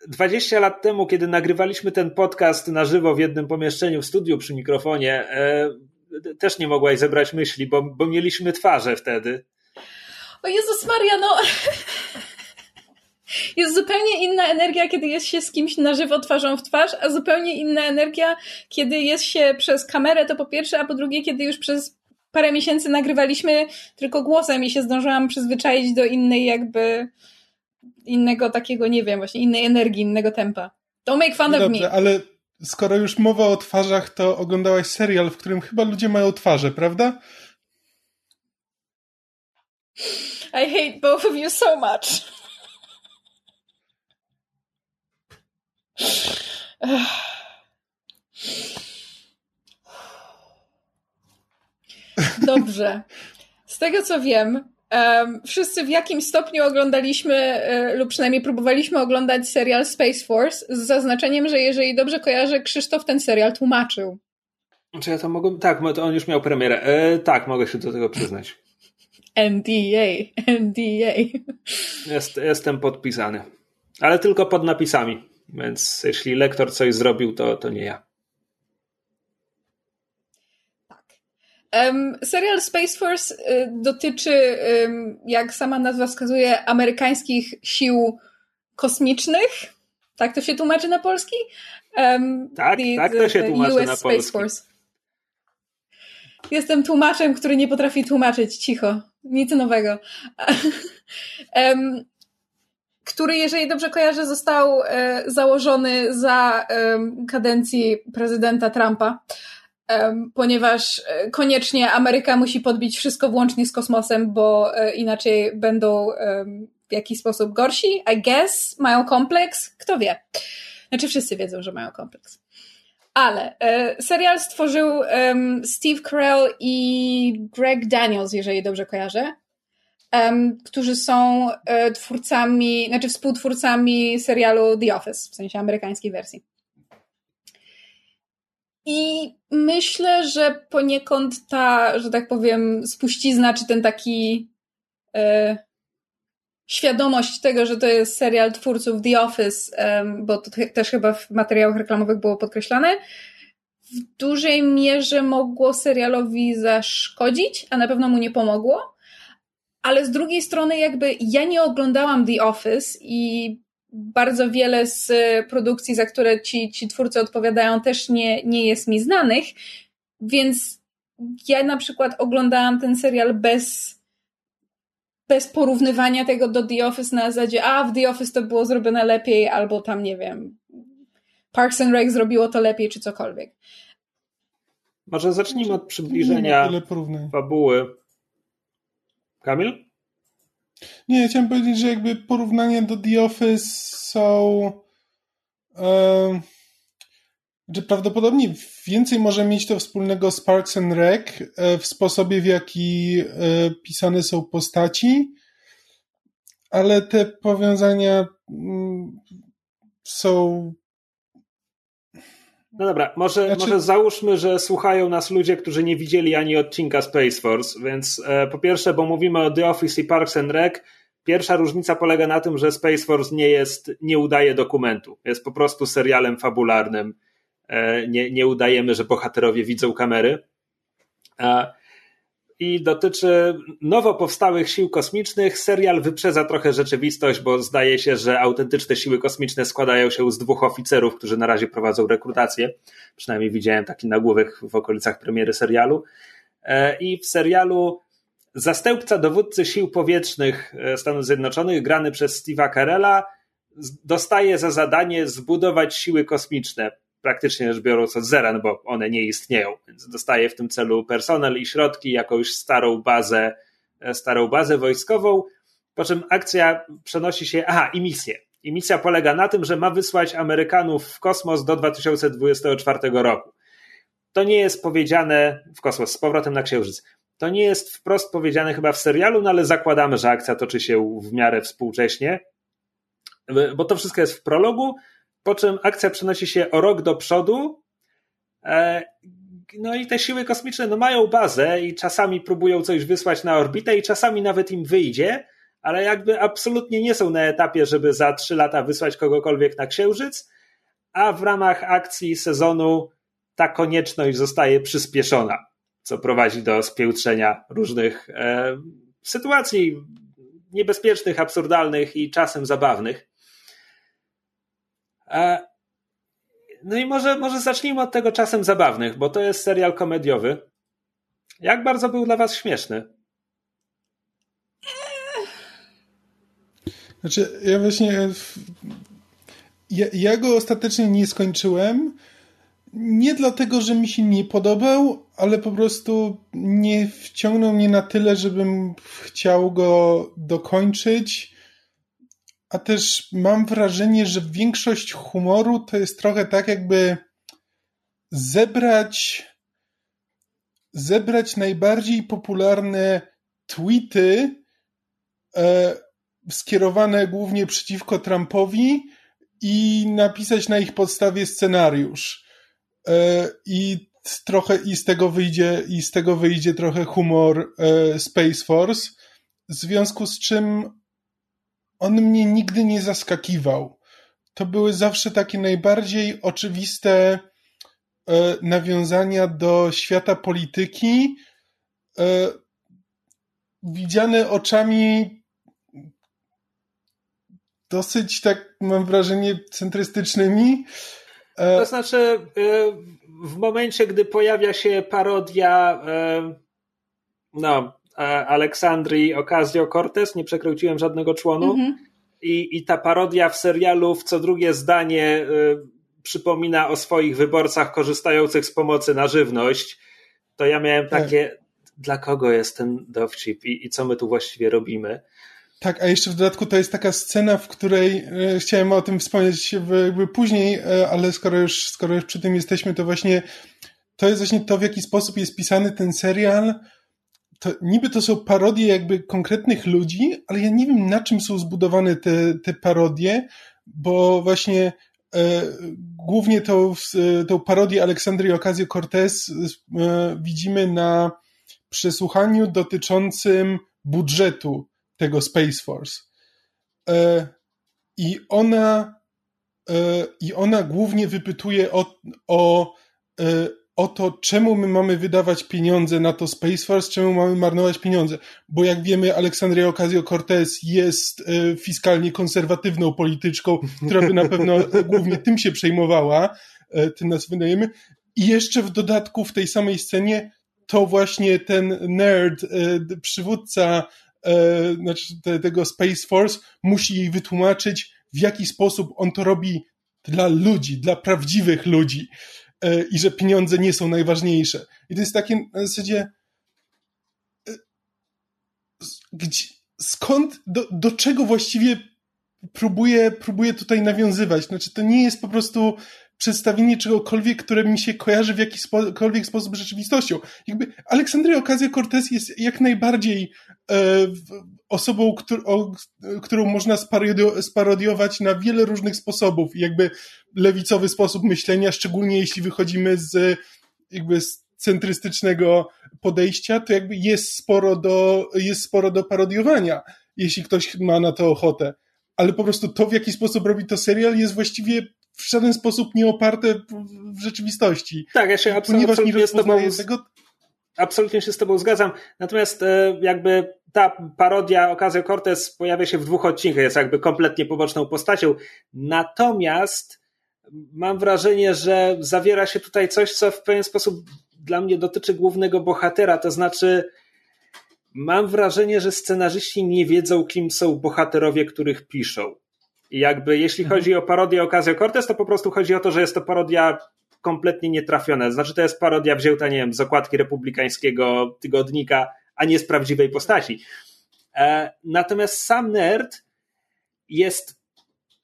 Speaker 1: 20 lat temu, kiedy nagrywaliśmy ten podcast na żywo w jednym pomieszczeniu, w studiu przy mikrofonie, e, też nie mogłaś zebrać myśli, bo, bo mieliśmy twarze wtedy.
Speaker 2: O Jezus Maria, no jest zupełnie inna energia, kiedy jest się z kimś na żywo twarzą w twarz, a zupełnie inna energia, kiedy jest się przez kamerę, to po pierwsze, a po drugie, kiedy już przez parę miesięcy nagrywaliśmy tylko głosem i się zdążyłam przyzwyczaić do innej jakby innego takiego, nie wiem, właśnie innej energii, innego tempa. Don't make fun
Speaker 3: Dobrze,
Speaker 2: of me.
Speaker 3: ale skoro już mowa o twarzach, to oglądałaś serial, w którym chyba ludzie mają twarze, prawda?
Speaker 2: I hate both of you so much. Dobrze. Z tego co wiem, um, wszyscy w jakimś stopniu oglądaliśmy e, lub przynajmniej próbowaliśmy oglądać serial Space Force z zaznaczeniem, że jeżeli dobrze kojarzę, Krzysztof ten serial tłumaczył.
Speaker 1: Czy ja to mogę? Tak, on już miał premierę. E, tak, mogę się do tego przyznać.
Speaker 2: NDA, NDA.
Speaker 1: Jest, jestem podpisany. Ale tylko pod napisami. Więc jeśli lektor coś zrobił, to, to nie ja.
Speaker 2: Tak. Um, serial Space Force y, dotyczy, jak sama nazwa wskazuje, amerykańskich sił kosmicznych. Tak to się tłumaczy na polski? Um,
Speaker 1: tak, the, tak to się tłumaczy US na Space polski. Force.
Speaker 2: Jestem tłumaczem, który nie potrafi tłumaczyć. Cicho. Nic nowego. (laughs) um, który, jeżeli dobrze kojarzę, został e, założony za e, kadencji prezydenta Trumpa, e, ponieważ koniecznie Ameryka musi podbić wszystko włącznie z kosmosem, bo inaczej będą w jakiś sposób gorsi, I guess, mają kompleks, kto wie. Znaczy wszyscy wiedzą, że mają kompleks. Ale serial stworzył Steve Carell i Greg Daniels, jeżeli dobrze kojarzę um, którzy są e, twórcami, znaczy współtwórcami serialu The Office, w sensie amerykańskiej wersji. I myślę, że poniekąd ta, że tak powiem, spuścizna, czy ten taki e, świadomość tego, że to jest serial twórców The Office, um, bo to też chyba w materiałach reklamowych było podkreślane, w dużej mierze mogło serialowi zaszkodzić, a na pewno mu nie pomogło ale z drugiej strony jakby ja nie oglądałam The Office i bardzo wiele z produkcji, za które ci, ci twórcy odpowiadają, też nie, nie jest mi znanych, więc ja na przykład oglądałam ten serial bez, bez porównywania tego do The Office na zasadzie, a w The Office to było zrobione lepiej, albo tam, nie wiem, Parks and Rec zrobiło to lepiej, czy cokolwiek.
Speaker 1: Może zacznijmy od przybliżenia fabuły Kamil?
Speaker 3: Nie, chciałem powiedzieć, że jakby porównania do The Office są. E, że prawdopodobnie więcej może mieć to wspólnego z Parks and Rec e, w sposobie, w jaki e, pisane są postaci, ale te powiązania mm, są
Speaker 1: no dobra, może, znaczy... może załóżmy, że słuchają nas ludzie, którzy nie widzieli ani odcinka Space Force, więc e, po pierwsze, bo mówimy o The Office i Parks and Rec, pierwsza różnica polega na tym, że Space Force nie jest, nie udaje dokumentu, jest po prostu serialem fabularnym, e, nie, nie udajemy, że bohaterowie widzą kamery. I dotyczy nowo powstałych sił kosmicznych. Serial wyprzedza trochę rzeczywistość, bo zdaje się, że autentyczne siły kosmiczne składają się z dwóch oficerów, którzy na razie prowadzą rekrutację. Przynajmniej widziałem taki nagłówek w okolicach premiery serialu. E, I w serialu zastępca dowódcy sił powietrznych e, Stanów Zjednoczonych, grany przez Steve'a Carella, dostaje za zadanie zbudować siły kosmiczne praktycznie rzecz biorąc od zera, no bo one nie istnieją, więc dostaje w tym celu personel i środki, jakąś starą bazę, e, starą bazę wojskową, po czym akcja przenosi się, aha, i misję. I misja polega na tym, że ma wysłać Amerykanów w kosmos do 2024 roku. To nie jest powiedziane w kosmos, z powrotem na Księżyc. To nie jest wprost powiedziane chyba w serialu, no ale zakładamy, że akcja toczy się w miarę współcześnie, bo to wszystko jest w prologu, po czym akcja przenosi się o rok do przodu. E, no i te siły kosmiczne no mają bazę i czasami próbują coś wysłać na orbitę i czasami nawet im wyjdzie, ale jakby absolutnie nie są na etapie, żeby za trzy lata wysłać kogokolwiek na Księżyc, a w ramach akcji sezonu ta konieczność zostaje przyspieszona, co prowadzi do spiełtrzenia różnych e, sytuacji niebezpiecznych, absurdalnych i czasem zabawnych. No i może, może zacznijmy od tego czasem zabawnych, bo to jest serial komediowy. Jak bardzo był dla Was śmieszny?
Speaker 3: Znaczy, ja właśnie. ja, ja go ostatecznie nie skończyłem. Nie dlatego, że mi się nie podobał, ale po prostu nie wciągnął mnie na tyle, żebym chciał go dokończyć. A też mam wrażenie, że większość humoru to jest trochę tak, jakby zebrać zebrać najbardziej popularne tweety e, skierowane głównie przeciwko Trumpowi i napisać na ich podstawie scenariusz. E, I trochę i z tego wyjdzie, i z tego wyjdzie trochę humor e, Space Force, w związku z czym on mnie nigdy nie zaskakiwał. To były zawsze takie najbardziej oczywiste e, nawiązania do świata polityki, e, widziane oczami dosyć tak, mam wrażenie, centrystycznymi.
Speaker 1: E, to znaczy, e, w momencie, gdy pojawia się parodia e, no, Aleksandrii Ocasio-Cortez, nie przekręciłem żadnego członu, mm -hmm. i, i ta parodia w serialu w co drugie zdanie przypomina o swoich wyborcach korzystających z pomocy na żywność, to ja miałem tak. takie, tak. dla kogo jest ten dowcip i, i co my tu właściwie robimy?
Speaker 3: Tak, a jeszcze w dodatku to jest taka scena, w której e, chciałem o tym wspomnieć jakby później, e, ale skoro już, skoro już przy tym jesteśmy, to właśnie to jest właśnie to, w jaki sposób jest pisany ten serial. To niby to są parodie jakby konkretnych ludzi, ale ja nie wiem na czym są zbudowane te, te parodie, bo właśnie e, głównie tą, e, tą parodię Aleksandrii Ocasio-Cortez e, widzimy na przesłuchaniu dotyczącym budżetu tego Space Force. E, I ona, e, i ona głównie wypytuje o, o, e, o to, czemu my mamy wydawać pieniądze na to Space Force, czemu mamy marnować pieniądze. Bo jak wiemy, Aleksandria Ocasio-Cortez jest fiskalnie konserwatywną polityczką, która by na pewno (laughs) głównie tym się przejmowała, tym nas wydajemy. I jeszcze w dodatku w tej samej scenie to właśnie ten nerd, przywódca e, znaczy te, tego Space Force musi jej wytłumaczyć, w jaki sposób on to robi dla ludzi, dla prawdziwych ludzi e, i że pieniądze nie są najważniejsze. I to jest takie na zasadzie e, gdzie, skąd, do, do czego właściwie próbuję, próbuję tutaj nawiązywać? Znaczy to nie jest po prostu przedstawienie czegokolwiek, które mi się kojarzy w jakikolwiek sposób z rzeczywistością. Jakby Aleksandria Ocasio-Cortez jest jak najbardziej e, osobą, któr, o, którą można sparodiować na wiele różnych sposobów. Jakby lewicowy sposób myślenia, szczególnie jeśli wychodzimy z jakby z centrystycznego podejścia, to jakby jest sporo do, jest sporo do parodiowania, jeśli ktoś ma na to ochotę. Ale po prostu to, w jaki sposób robi to serial, jest właściwie w żaden sposób nie oparte w rzeczywistości.
Speaker 1: Tak, ja się absolutnie, absolutnie z tobą, tego... absolutnie się z tobą zgadzam. Natomiast e, jakby ta parodia Ocasio Cortez pojawia się w dwóch odcinkach, jest jakby kompletnie poboczną postacią. Natomiast mam wrażenie, że zawiera się tutaj coś, co w pewien sposób dla mnie dotyczy głównego bohatera, to znaczy mam wrażenie, że scenarzyści nie wiedzą, kim są bohaterowie, których piszą. I jakby jeśli mhm. chodzi o parodię Ocasio Cortez, to po prostu chodzi o to, że jest to parodia kompletnie nietrafiona. Znaczy to jest parodia wzięta, nie wiem, z okładki republikańskiego tygodnika, a nie z prawdziwej postaci. E, natomiast sam nerd jest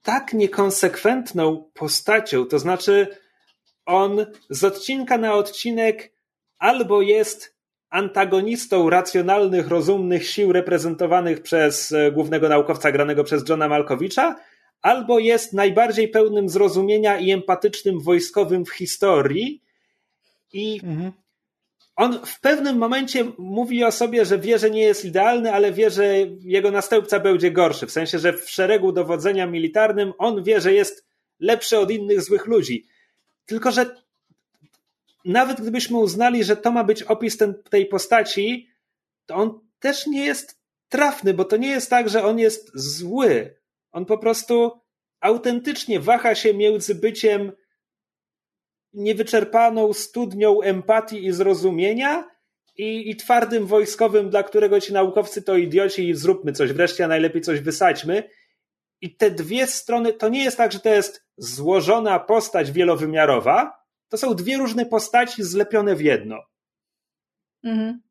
Speaker 1: tak niekonsekwentną postacią, to znaczy on z odcinka na odcinek albo jest antagonistą racjonalnych, rozumnych sił reprezentowanych przez e, głównego naukowca granego przez Johna Malkowicza, albo jest najbardziej pełnym zrozumienia i empatycznym wojskowym w historii. I mhm. on w pewnym momencie mówi o sobie, że wie, że nie jest idealny, ale wie, że jego następca będzie gorszy. W sensie, że w szeregu dowodzenia militarnym on wie, że jest lepszy od innych złych ludzi. Tylko, że nawet gdybyśmy uznali, że to ma być opis ten, tej postaci, to on też nie jest trafny, bo to nie jest tak, że on jest zły. On po prostu autentycznie waha się między byciem niewyczerpaną studnią empatii i zrozumienia i, i twardym wojskowym, dla którego ci naukowcy to idioci i zróbmy coś wreszcie, a najlepiej coś wysadźmy. I te dwie strony, to nie jest tak, że to jest złożona postać wielowymiarowa, to są dwie różne postaci zlepione w jedno. Mhm.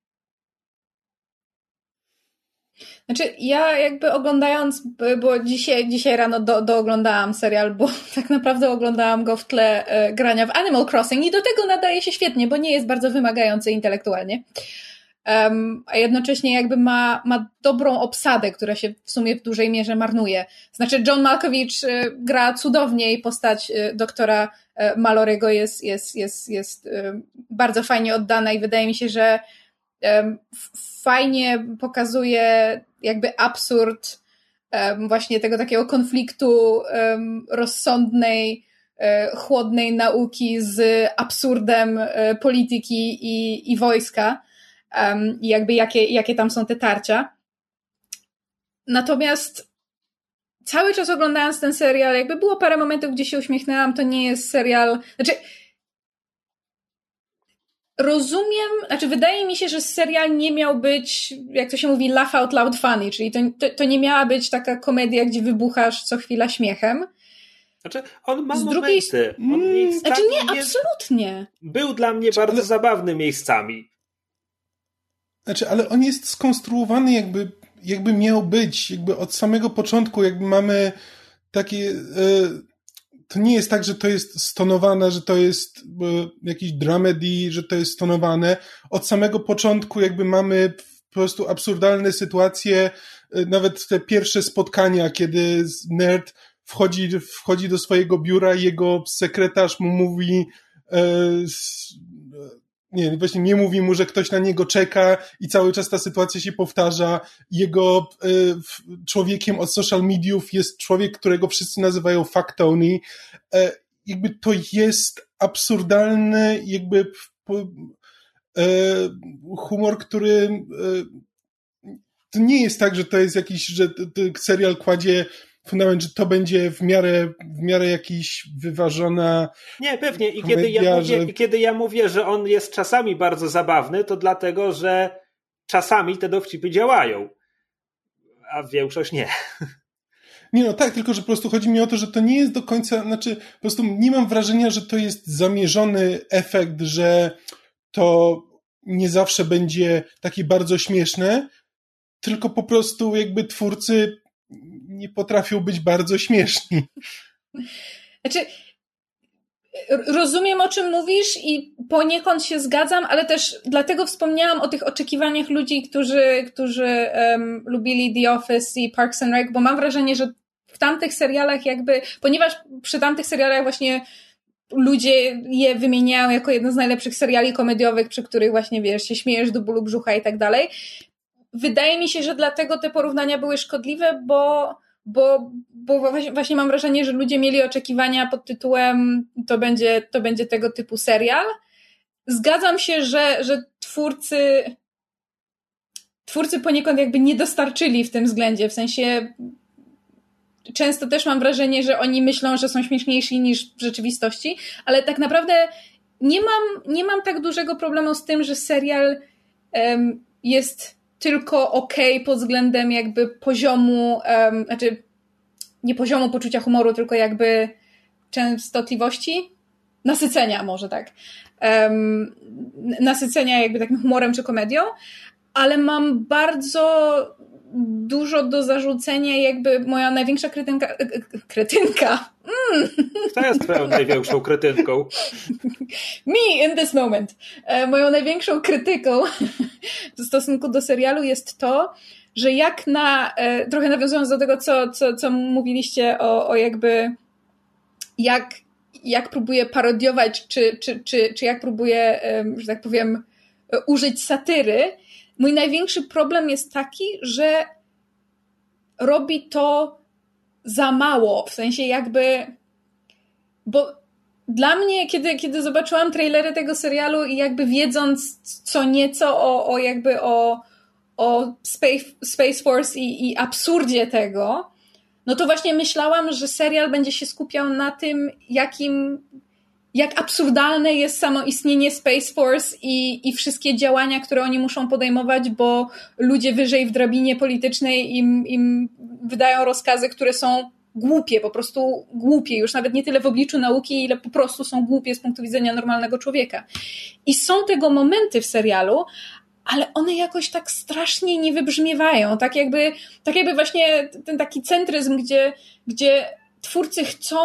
Speaker 2: Znaczy, ja jakby oglądając, bo dzisiaj, dzisiaj rano do, dooglądałam serial, bo (laughs) tak naprawdę oglądałam go w tle e, grania w Animal Crossing i do tego nadaje się świetnie, bo nie jest bardzo wymagający intelektualnie. Um, a jednocześnie jakby ma, ma dobrą obsadę, która się w sumie w dużej mierze marnuje. Znaczy, John Malkovich y, gra cudownie i postać y, doktora y, Malorego jest, jest, jest, jest bardzo fajnie oddana i wydaje mi się, że fajnie pokazuje jakby absurd właśnie tego takiego konfliktu rozsądnej, chłodnej nauki z absurdem polityki i, i wojska um, i jakby jakie, jakie tam są te tarcia. Natomiast cały czas oglądając ten serial, jakby było parę momentów, gdzie się uśmiechnęłam, to nie jest serial, znaczy rozumiem, znaczy wydaje mi się, że serial nie miał być, jak to się mówi, laugh out loud funny, czyli to, to, to nie miała być taka komedia, gdzie wybuchasz co chwila śmiechem.
Speaker 1: Znaczy, on ma Z drugiej... momenty. On
Speaker 2: mm, znaczy nie, absolutnie.
Speaker 1: Był dla mnie bardzo ale... zabawny miejscami.
Speaker 3: Znaczy, ale on jest skonstruowany jakby, jakby miał być, jakby od samego początku, jakby mamy takie... E, to nie jest tak, że to jest stonowane, że to jest e, jakiś dramedy, że to jest stonowane. Od samego początku jakby mamy po prostu absurdalne sytuacje, e, nawet te pierwsze spotkania, kiedy nerd wchodzi, wchodzi do swojego biura i jego sekretarz mu mówi nie, właśnie nie mówi mu, że ktoś na niego czeka i cały czas ta sytuacja się powtarza. Jego y, człowiekiem od social mediów jest człowiek, którego wszyscy nazywają fuck Tony. E, jakby to jest absurdalny, jakby e, humor, który e, to nie jest tak, że to jest jakiś, że serial kładzie fundament, że to będzie w miarę, w miarę jakiś wyważona.
Speaker 1: Nie, pewnie. I komedia, kiedy, ja mówię, że... kiedy ja mówię, że on jest czasami bardzo zabawny, to dlatego, że czasami te dowcipy działają, a większość nie.
Speaker 3: Nie, no tak, tylko że po prostu chodzi mi o to, że to nie jest do końca, znaczy po prostu nie mam wrażenia, że to jest zamierzony efekt, że to nie zawsze będzie takie bardzo śmieszne, tylko po prostu jakby twórcy nie potrafią być bardzo śmieszni.
Speaker 2: Znaczy, rozumiem o czym mówisz i poniekąd się zgadzam, ale też dlatego wspomniałam o tych oczekiwaniach ludzi, którzy, którzy um, lubili The Office i Parks and Rec, bo mam wrażenie, że w tamtych serialach jakby, ponieważ przy tamtych serialach właśnie ludzie je wymieniają jako jedno z najlepszych seriali komediowych, przy których właśnie, wiesz, się śmiejesz do bólu brzucha i tak dalej. Wydaje mi się, że dlatego te porównania były szkodliwe, bo bo, bo właśnie mam wrażenie, że ludzie mieli oczekiwania pod tytułem to będzie, to będzie tego typu serial. Zgadzam się, że, że twórcy twórcy poniekąd jakby nie dostarczyli w tym względzie, w sensie często też mam wrażenie, że oni myślą, że są śmieszniejsi niż w rzeczywistości, ale tak naprawdę nie mam, nie mam tak dużego problemu z tym, że serial um, jest tylko ok pod względem jakby poziomu, um, znaczy nie poziomu poczucia humoru, tylko jakby częstotliwości, nasycenia może tak, um, nasycenia jakby takim humorem czy komedią, ale mam bardzo dużo do zarzucenia, jakby moja największa kretynka. E, e, kretynka.
Speaker 1: Mm. Kto jest twoją największą kretynką? (laughs)
Speaker 2: Me in this moment. E, moją największą krytyką (laughs) w stosunku do serialu jest to, że jak na, trochę nawiązując do tego, co, co, co mówiliście o, o jakby jak, jak próbuje parodiować, czy, czy, czy, czy jak próbuje, że tak powiem, użyć satyry, Mój największy problem jest taki, że robi to za mało, w sensie jakby. Bo dla mnie, kiedy, kiedy zobaczyłam trailery tego serialu i jakby wiedząc co nieco o, o jakby o, o Space, Space Force i, i absurdzie tego, no to właśnie myślałam, że serial będzie się skupiał na tym, jakim jak absurdalne jest samo istnienie Space Force i, i wszystkie działania, które oni muszą podejmować, bo ludzie wyżej w drabinie politycznej im, im wydają rozkazy, które są głupie, po prostu głupie, już nawet nie tyle w obliczu nauki, ile po prostu są głupie z punktu widzenia normalnego człowieka. I są tego momenty w serialu, ale one jakoś tak strasznie nie wybrzmiewają. Tak jakby, tak jakby właśnie ten taki centryzm, gdzie, gdzie twórcy chcą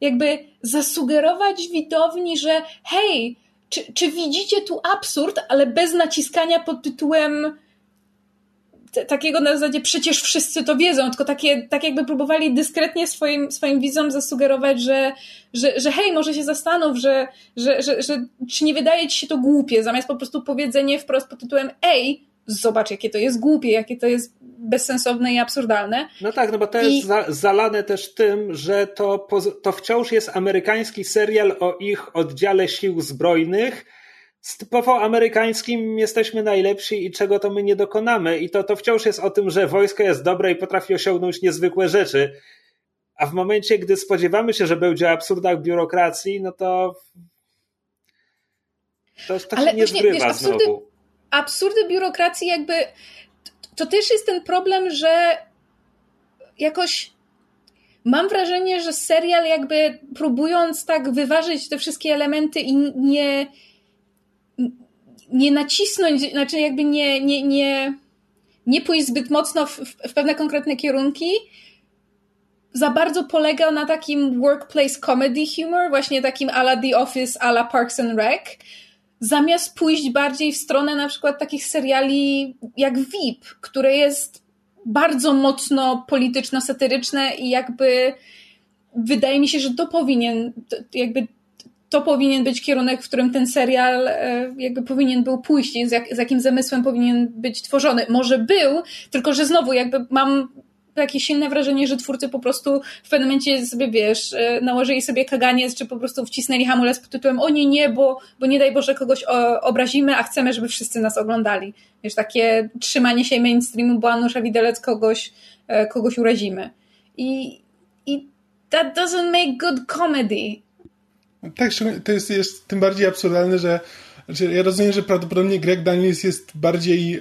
Speaker 2: jakby zasugerować widowni, że hej, czy, czy widzicie tu absurd, ale bez naciskania pod tytułem takiego na zasadzie przecież wszyscy to wiedzą, tylko takie, tak jakby próbowali dyskretnie swoim, swoim widzom zasugerować, że, że, że hej, może się zastanów, że, że, że, że czy nie wydaje ci się to głupie, zamiast po prostu powiedzenie wprost pod tytułem ej, zobacz jakie to jest głupie, jakie to jest bezsensowne i absurdalne.
Speaker 1: No tak, no bo to I... jest za, zalane też tym, że to, to wciąż jest amerykański serial o ich oddziale sił zbrojnych, z typowo amerykańskim jesteśmy najlepsi i czego to my nie dokonamy. I to, to wciąż jest o tym, że wojsko jest dobre i potrafi osiągnąć niezwykłe rzeczy. A w momencie, gdy spodziewamy się, że będzie o absurdach biurokracji, no to to, to Ale się nie właśnie, zgrywa wiesz, absurdy.
Speaker 2: Absurdy biurokracji jakby to też jest ten problem, że jakoś mam wrażenie, że serial jakby próbując tak wyważyć te wszystkie elementy i nie nie nacisnąć, znaczy jakby nie, nie, nie, nie pójść zbyt mocno w, w pewne konkretne kierunki, za bardzo polegał na takim workplace comedy humor, właśnie takim ala The Office, ala Parks and Rec, zamiast pójść bardziej w stronę na przykład takich seriali jak VIP, które jest bardzo mocno polityczno-satyryczne i jakby wydaje mi się, że to powinien, jakby to powinien być kierunek, w którym ten serial e, jakby powinien był pójść, z, jak, z jakim zamysłem powinien być tworzony. Może był, tylko że znowu jakby mam takie silne wrażenie, że twórcy po prostu w pewnym momencie sobie, wiesz, e, nałożyli sobie kaganiec, czy po prostu wcisnęli hamulec pod tytułem o nie, nie, bo, bo nie daj Boże kogoś obrazimy, a chcemy, żeby wszyscy nas oglądali. Wiesz, takie trzymanie się mainstreamu, bo Anusza Widelec kogoś, e, kogoś urazimy. I, i that doesn't make good comedy.
Speaker 3: Tak, to jest, jest tym bardziej absurdalne, że znaczy ja rozumiem, że prawdopodobnie Greg Daniels jest bardziej e,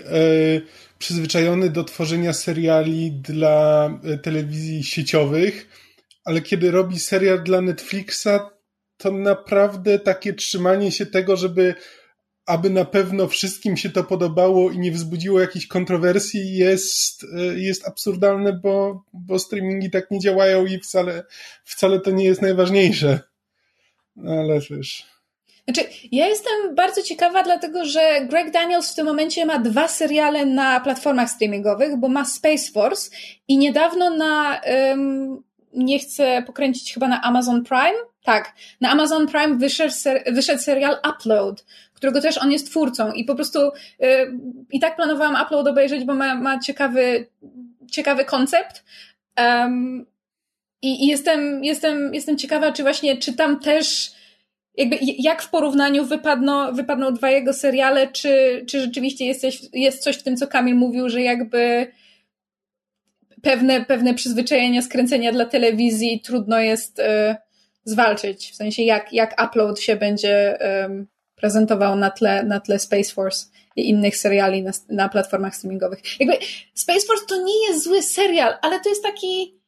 Speaker 3: przyzwyczajony do tworzenia seriali dla e, telewizji sieciowych, ale kiedy robi serial dla Netflixa, to naprawdę takie trzymanie się tego, żeby aby na pewno wszystkim się to podobało i nie wzbudziło jakichś kontrowersji, jest, e, jest absurdalne, bo, bo streamingi tak nie działają i wcale, wcale to nie jest najważniejsze. No, ale wiesz.
Speaker 2: Znaczy, ja jestem bardzo ciekawa, dlatego że Greg Daniels w tym momencie ma dwa seriale na platformach streamingowych, bo ma Space Force i niedawno na, um, nie chcę pokręcić chyba na Amazon Prime, tak, na Amazon Prime wyszedł, ser, wyszedł serial Upload, którego też on jest twórcą i po prostu y, i tak planowałam Upload obejrzeć, bo ma, ma ciekawy, ciekawy koncept. Um, i, i jestem, jestem, jestem ciekawa, czy właśnie, czy tam też jakby jak w porównaniu wypadną, wypadną dwa jego seriale, czy, czy rzeczywiście jest coś, jest coś w tym, co Kamil mówił, że jakby pewne, pewne przyzwyczajenia skręcenia dla telewizji trudno jest y, zwalczyć. W sensie jak, jak upload się będzie y, prezentował na tle, na tle Space Force i innych seriali na, na platformach streamingowych. Jakby Space Force to nie jest zły serial, ale to jest taki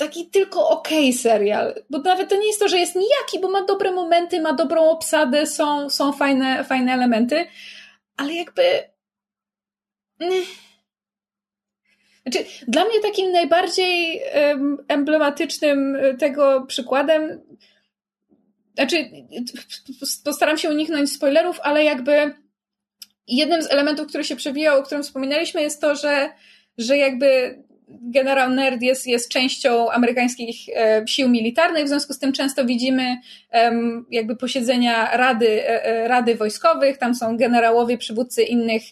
Speaker 2: taki tylko okej okay serial, bo nawet to nie jest to, że jest nijaki, bo ma dobre momenty, ma dobrą obsadę, są, są fajne, fajne elementy, ale jakby... Znaczy, dla mnie takim najbardziej emblematycznym e, tego przykładem, znaczy, postaram się uniknąć spoilerów, ale jakby jednym z elementów, który się przewijał, o którym wspominaliśmy, jest to, że, że jakby generał Nerd jest, jest częścią amerykańskich e, sił militarnych, w związku z tym często widzimy jakby posiedzenia rady, e, e, rady wojskowych, tam są generałowie, przywódcy innych.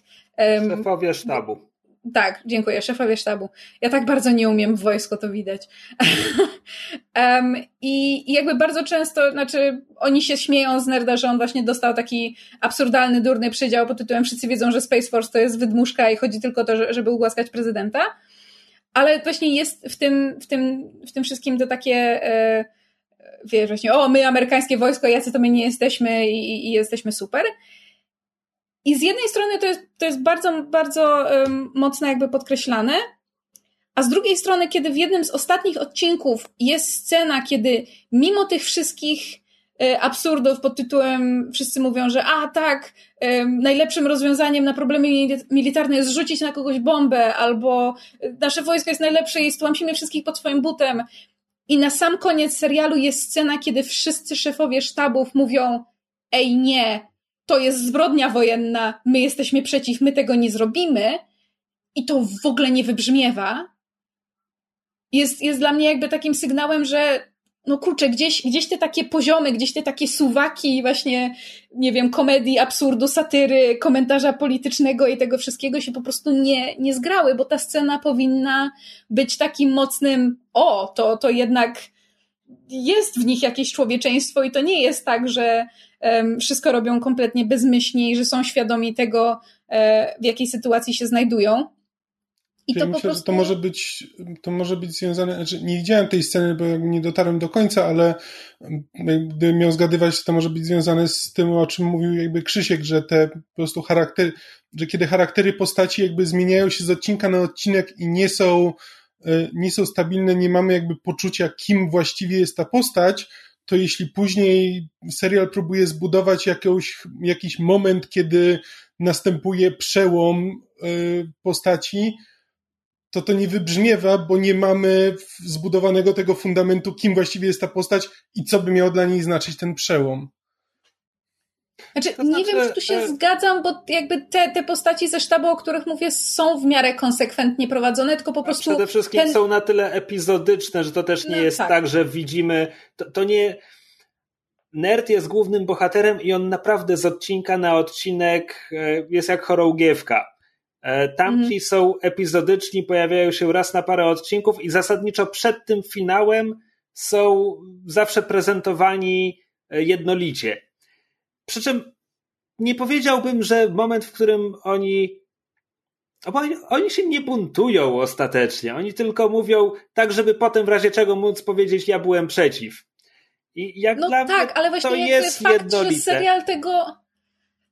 Speaker 1: Szefowie sztabu.
Speaker 2: Tak, dziękuję, szefowie sztabu. Ja tak bardzo nie umiem w wojsko, to widać. (laughs) um, i, I jakby bardzo często, znaczy oni się śmieją z Nerda, że on właśnie dostał taki absurdalny, durny przydział pod tytułem Wszyscy wiedzą, że Space Force to jest wydmuszka i chodzi tylko o to, żeby ugłaskać prezydenta ale właśnie jest w tym, w tym, w tym wszystkim to takie, e, wiesz, właśnie, o, my amerykańskie wojsko, jacy to my nie jesteśmy i, i jesteśmy super. I z jednej strony to jest, to jest bardzo, bardzo um, mocno jakby podkreślane, A z drugiej strony, kiedy w jednym z ostatnich odcinków jest scena, kiedy mimo tych wszystkich absurdów pod tytułem wszyscy mówią, że a tak, e, najlepszym rozwiązaniem na problemy militarne jest rzucić na kogoś bombę, albo e, nasze wojsko jest najlepsze i stłamsimy wszystkich pod swoim butem. I na sam koniec serialu jest scena, kiedy wszyscy szefowie sztabów mówią ej nie, to jest zbrodnia wojenna, my jesteśmy przeciw, my tego nie zrobimy i to w ogóle nie wybrzmiewa, jest, jest dla mnie jakby takim sygnałem, że no kurczę, gdzieś, gdzieś te takie poziomy, gdzieś te takie suwaki właśnie, nie wiem, komedii, absurdu, satyry, komentarza politycznego i tego wszystkiego się po prostu nie, nie zgrały, bo ta scena powinna być takim mocnym, o, to, to jednak jest w nich jakieś człowieczeństwo i to nie jest tak, że um, wszystko robią kompletnie bezmyślnie i że są świadomi tego, e, w jakiej sytuacji się znajdują.
Speaker 3: I to myślę, prostu... to może być, to może być związane, znaczy nie widziałem tej sceny, bo nie dotarłem do końca, ale gdybym miał zgadywać, to może być związane z tym, o czym mówił jakby Krzysiek, że te po prostu charaktery, że kiedy charaktery postaci jakby zmieniają się z odcinka na odcinek i nie są, e, nie są stabilne, nie mamy jakby poczucia, kim właściwie jest ta postać, to jeśli później serial próbuje zbudować jakąś, jakiś moment, kiedy następuje przełom e, postaci, to to nie wybrzmiewa, bo nie mamy zbudowanego tego fundamentu, kim właściwie jest ta postać i co by miał dla niej znaczyć ten przełom.
Speaker 2: Znaczy, to znaczy, nie wiem, czy tu się e... zgadzam, bo jakby te, te postaci ze sztabu, o których mówię, są w miarę konsekwentnie prowadzone, tylko po prostu.
Speaker 1: A przede wszystkim ten... są na tyle epizodyczne, że to też nie no, jest tak. tak, że widzimy. To, to nie. Nerd jest głównym bohaterem i on naprawdę z odcinka na odcinek e, jest jak chorągiewka E, tamci mhm. są epizodyczni, pojawiają się raz na parę odcinków i zasadniczo przed tym finałem są zawsze prezentowani e, jednolicie. Przy czym nie powiedziałbym, że moment, w którym oni. Oni, oni się nie buntują ostatecznie. Oni tylko mówią tak, żeby potem w razie czego móc powiedzieć, ja byłem przeciw.
Speaker 2: I jak no dla tak, mnie ale właśnie to jest fakt, jednolite. że serial tego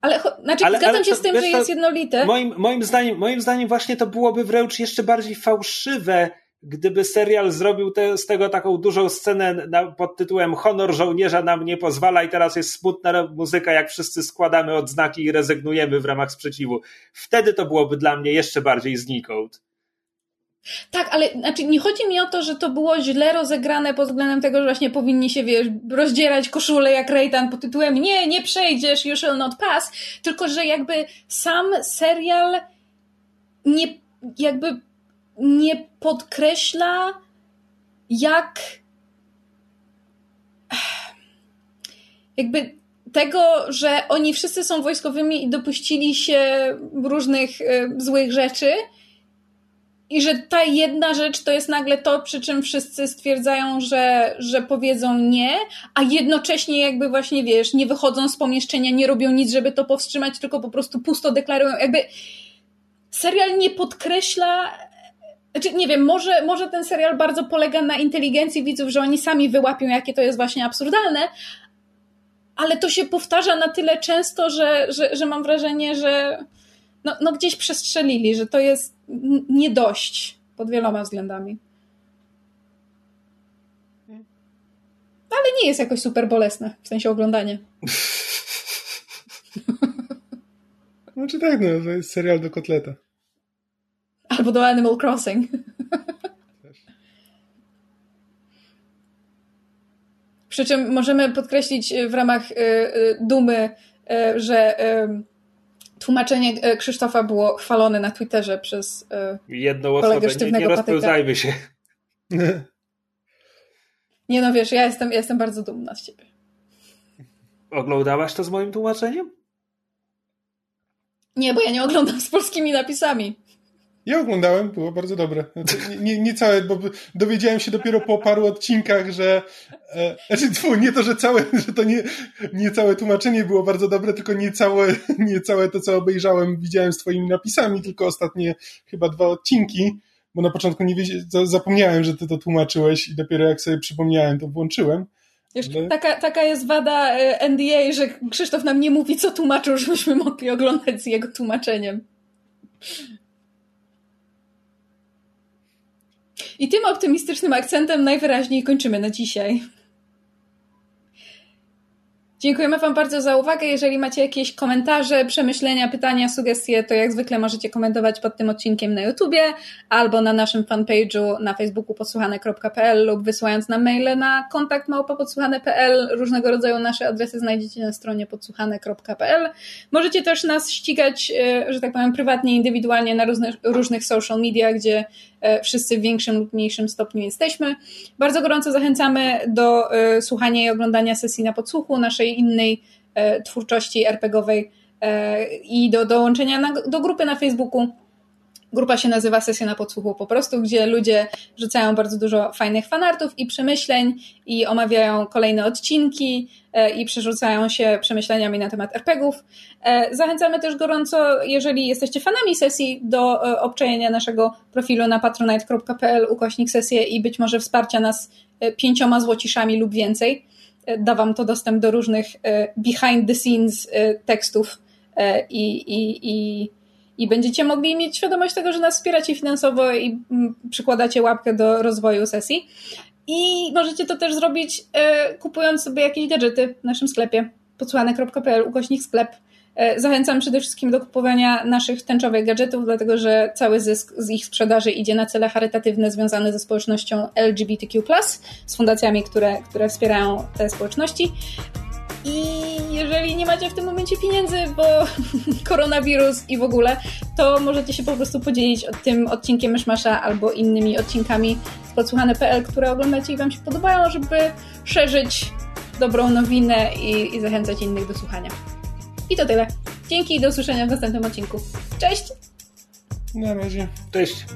Speaker 2: ale znaczy, ale, zgadzam ale, się z tym, że jest jednolite.
Speaker 1: Moim, moim, zdaniem, moim zdaniem właśnie to byłoby wręcz jeszcze bardziej fałszywe, gdyby serial zrobił te, z tego taką dużą scenę na, pod tytułem Honor żołnierza nam nie pozwala i teraz jest smutna muzyka, jak wszyscy składamy odznaki i rezygnujemy w ramach sprzeciwu. Wtedy to byłoby dla mnie jeszcze bardziej znikąd.
Speaker 2: Tak, ale znaczy nie chodzi mi o to, że to było źle rozegrane pod względem tego, że właśnie powinni się, wiesz, rozdzierać koszulę jak Rejtan pod tytułem nie, nie przejdziesz, you shall not pass, tylko że jakby sam serial nie, jakby nie podkreśla jak jakby tego, że oni wszyscy są wojskowymi i dopuścili się różnych y, złych rzeczy, i że ta jedna rzecz to jest nagle to, przy czym wszyscy stwierdzają, że, że powiedzą nie, a jednocześnie jakby właśnie, wiesz, nie wychodzą z pomieszczenia, nie robią nic, żeby to powstrzymać, tylko po prostu pusto deklarują. Jakby serial nie podkreśla znaczy, nie wiem, może, może ten serial bardzo polega na inteligencji widzów, że oni sami wyłapią, jakie to jest właśnie absurdalne, ale to się powtarza na tyle często, że, że, że mam wrażenie, że no, no gdzieś przestrzelili, że to jest nie dość pod wieloma względami. Ale nie jest jakoś super bolesne, w sensie oglądanie. (laughs)
Speaker 3: Znaczy tak, no, to jest serial do kotleta.
Speaker 2: Albo do Animal Crossing. Przy czym możemy podkreślić w ramach y, y, dumy, y, że tłumaczenie e, Krzysztofa było chwalone na Twitterze przez e,
Speaker 1: jedną osobę. Nie, nie rozpełzajmy się. (laughs)
Speaker 2: Nie no wiesz, ja jestem, ja jestem bardzo dumna z ciebie.
Speaker 1: Oglądałaś to z moim tłumaczeniem?
Speaker 2: Nie, bo ja nie oglądam z polskimi napisami.
Speaker 3: Ja oglądałem, było bardzo dobre. Nie, nie, nie, całe, bo dowiedziałem się dopiero po paru odcinkach, że. E, znaczy, tfu, nie to, że całe, że to nie, nie całe tłumaczenie było bardzo dobre, tylko nie całe, nie całe to, co obejrzałem, widziałem z Twoimi napisami, tylko ostatnie chyba dwa odcinki, bo na początku nie wiedziałem, zapomniałem, że Ty to tłumaczyłeś i dopiero jak sobie przypomniałem, to włączyłem.
Speaker 2: Taka, taka jest wada e, NDA, że Krzysztof nam nie mówi, co tłumaczył, żebyśmy mogli oglądać z jego tłumaczeniem. I tym optymistycznym akcentem najwyraźniej kończymy na dzisiaj. Dziękujemy Wam bardzo za uwagę. Jeżeli macie jakieś komentarze, przemyślenia, pytania, sugestie, to jak zwykle możecie komentować pod tym odcinkiem na YouTubie albo na naszym fanpage'u na facebooku podsłuchane.pl lub wysyłając nam maile na kontakt małpa.podsłuchane.pl. Różnego rodzaju nasze adresy znajdziecie na stronie podsłuchane.pl. Możecie też nas ścigać, e, że tak powiem, prywatnie, indywidualnie na różnych, social media, gdzie wszyscy w większym lub mniejszym stopniu jesteśmy. Bardzo gorąco zachęcamy do e, słuchania i oglądania sesji na podsłuchu naszej innej e, twórczości RPGowej e, i do dołączenia do grupy na Facebooku. Grupa się nazywa Sesja na Podsłuchu po prostu, gdzie ludzie rzucają bardzo dużo fajnych fanartów i przemyśleń i omawiają kolejne odcinki e, i przerzucają się przemyśleniami na temat RPGów. Zachęcamy też gorąco, jeżeli jesteście fanami sesji, do obczajenia naszego profilu na patronite.pl ukośnik sesję i być może wsparcia nas pięcioma złociszami lub więcej da wam to dostęp do różnych e, behind the scenes e, tekstów e, i, i, i, i będziecie mogli mieć świadomość tego, że nas wspieracie finansowo i mm, przykładacie łapkę do rozwoju sesji. I możecie to też zrobić kupując sobie jakieś gadżety w naszym sklepie podsłuchane.pl ukośnik sklep E, zachęcam przede wszystkim do kupowania naszych tęczowych gadżetów, dlatego że cały zysk z ich sprzedaży idzie na cele charytatywne związane ze społecznością LGBTQ, z fundacjami, które, które wspierają te społeczności. I jeżeli nie macie w tym momencie pieniędzy, bo (laughs) koronawirus i w ogóle, to możecie się po prostu podzielić tym odcinkiem Myszmasza albo innymi odcinkami z podsłuchane.pl, które oglądacie i Wam się podobają, żeby szerzyć dobrą nowinę i, i zachęcać innych do słuchania. I to tyle. Dzięki i do usłyszenia w następnym odcinku. Cześć!
Speaker 3: Na razie.
Speaker 1: Cześć!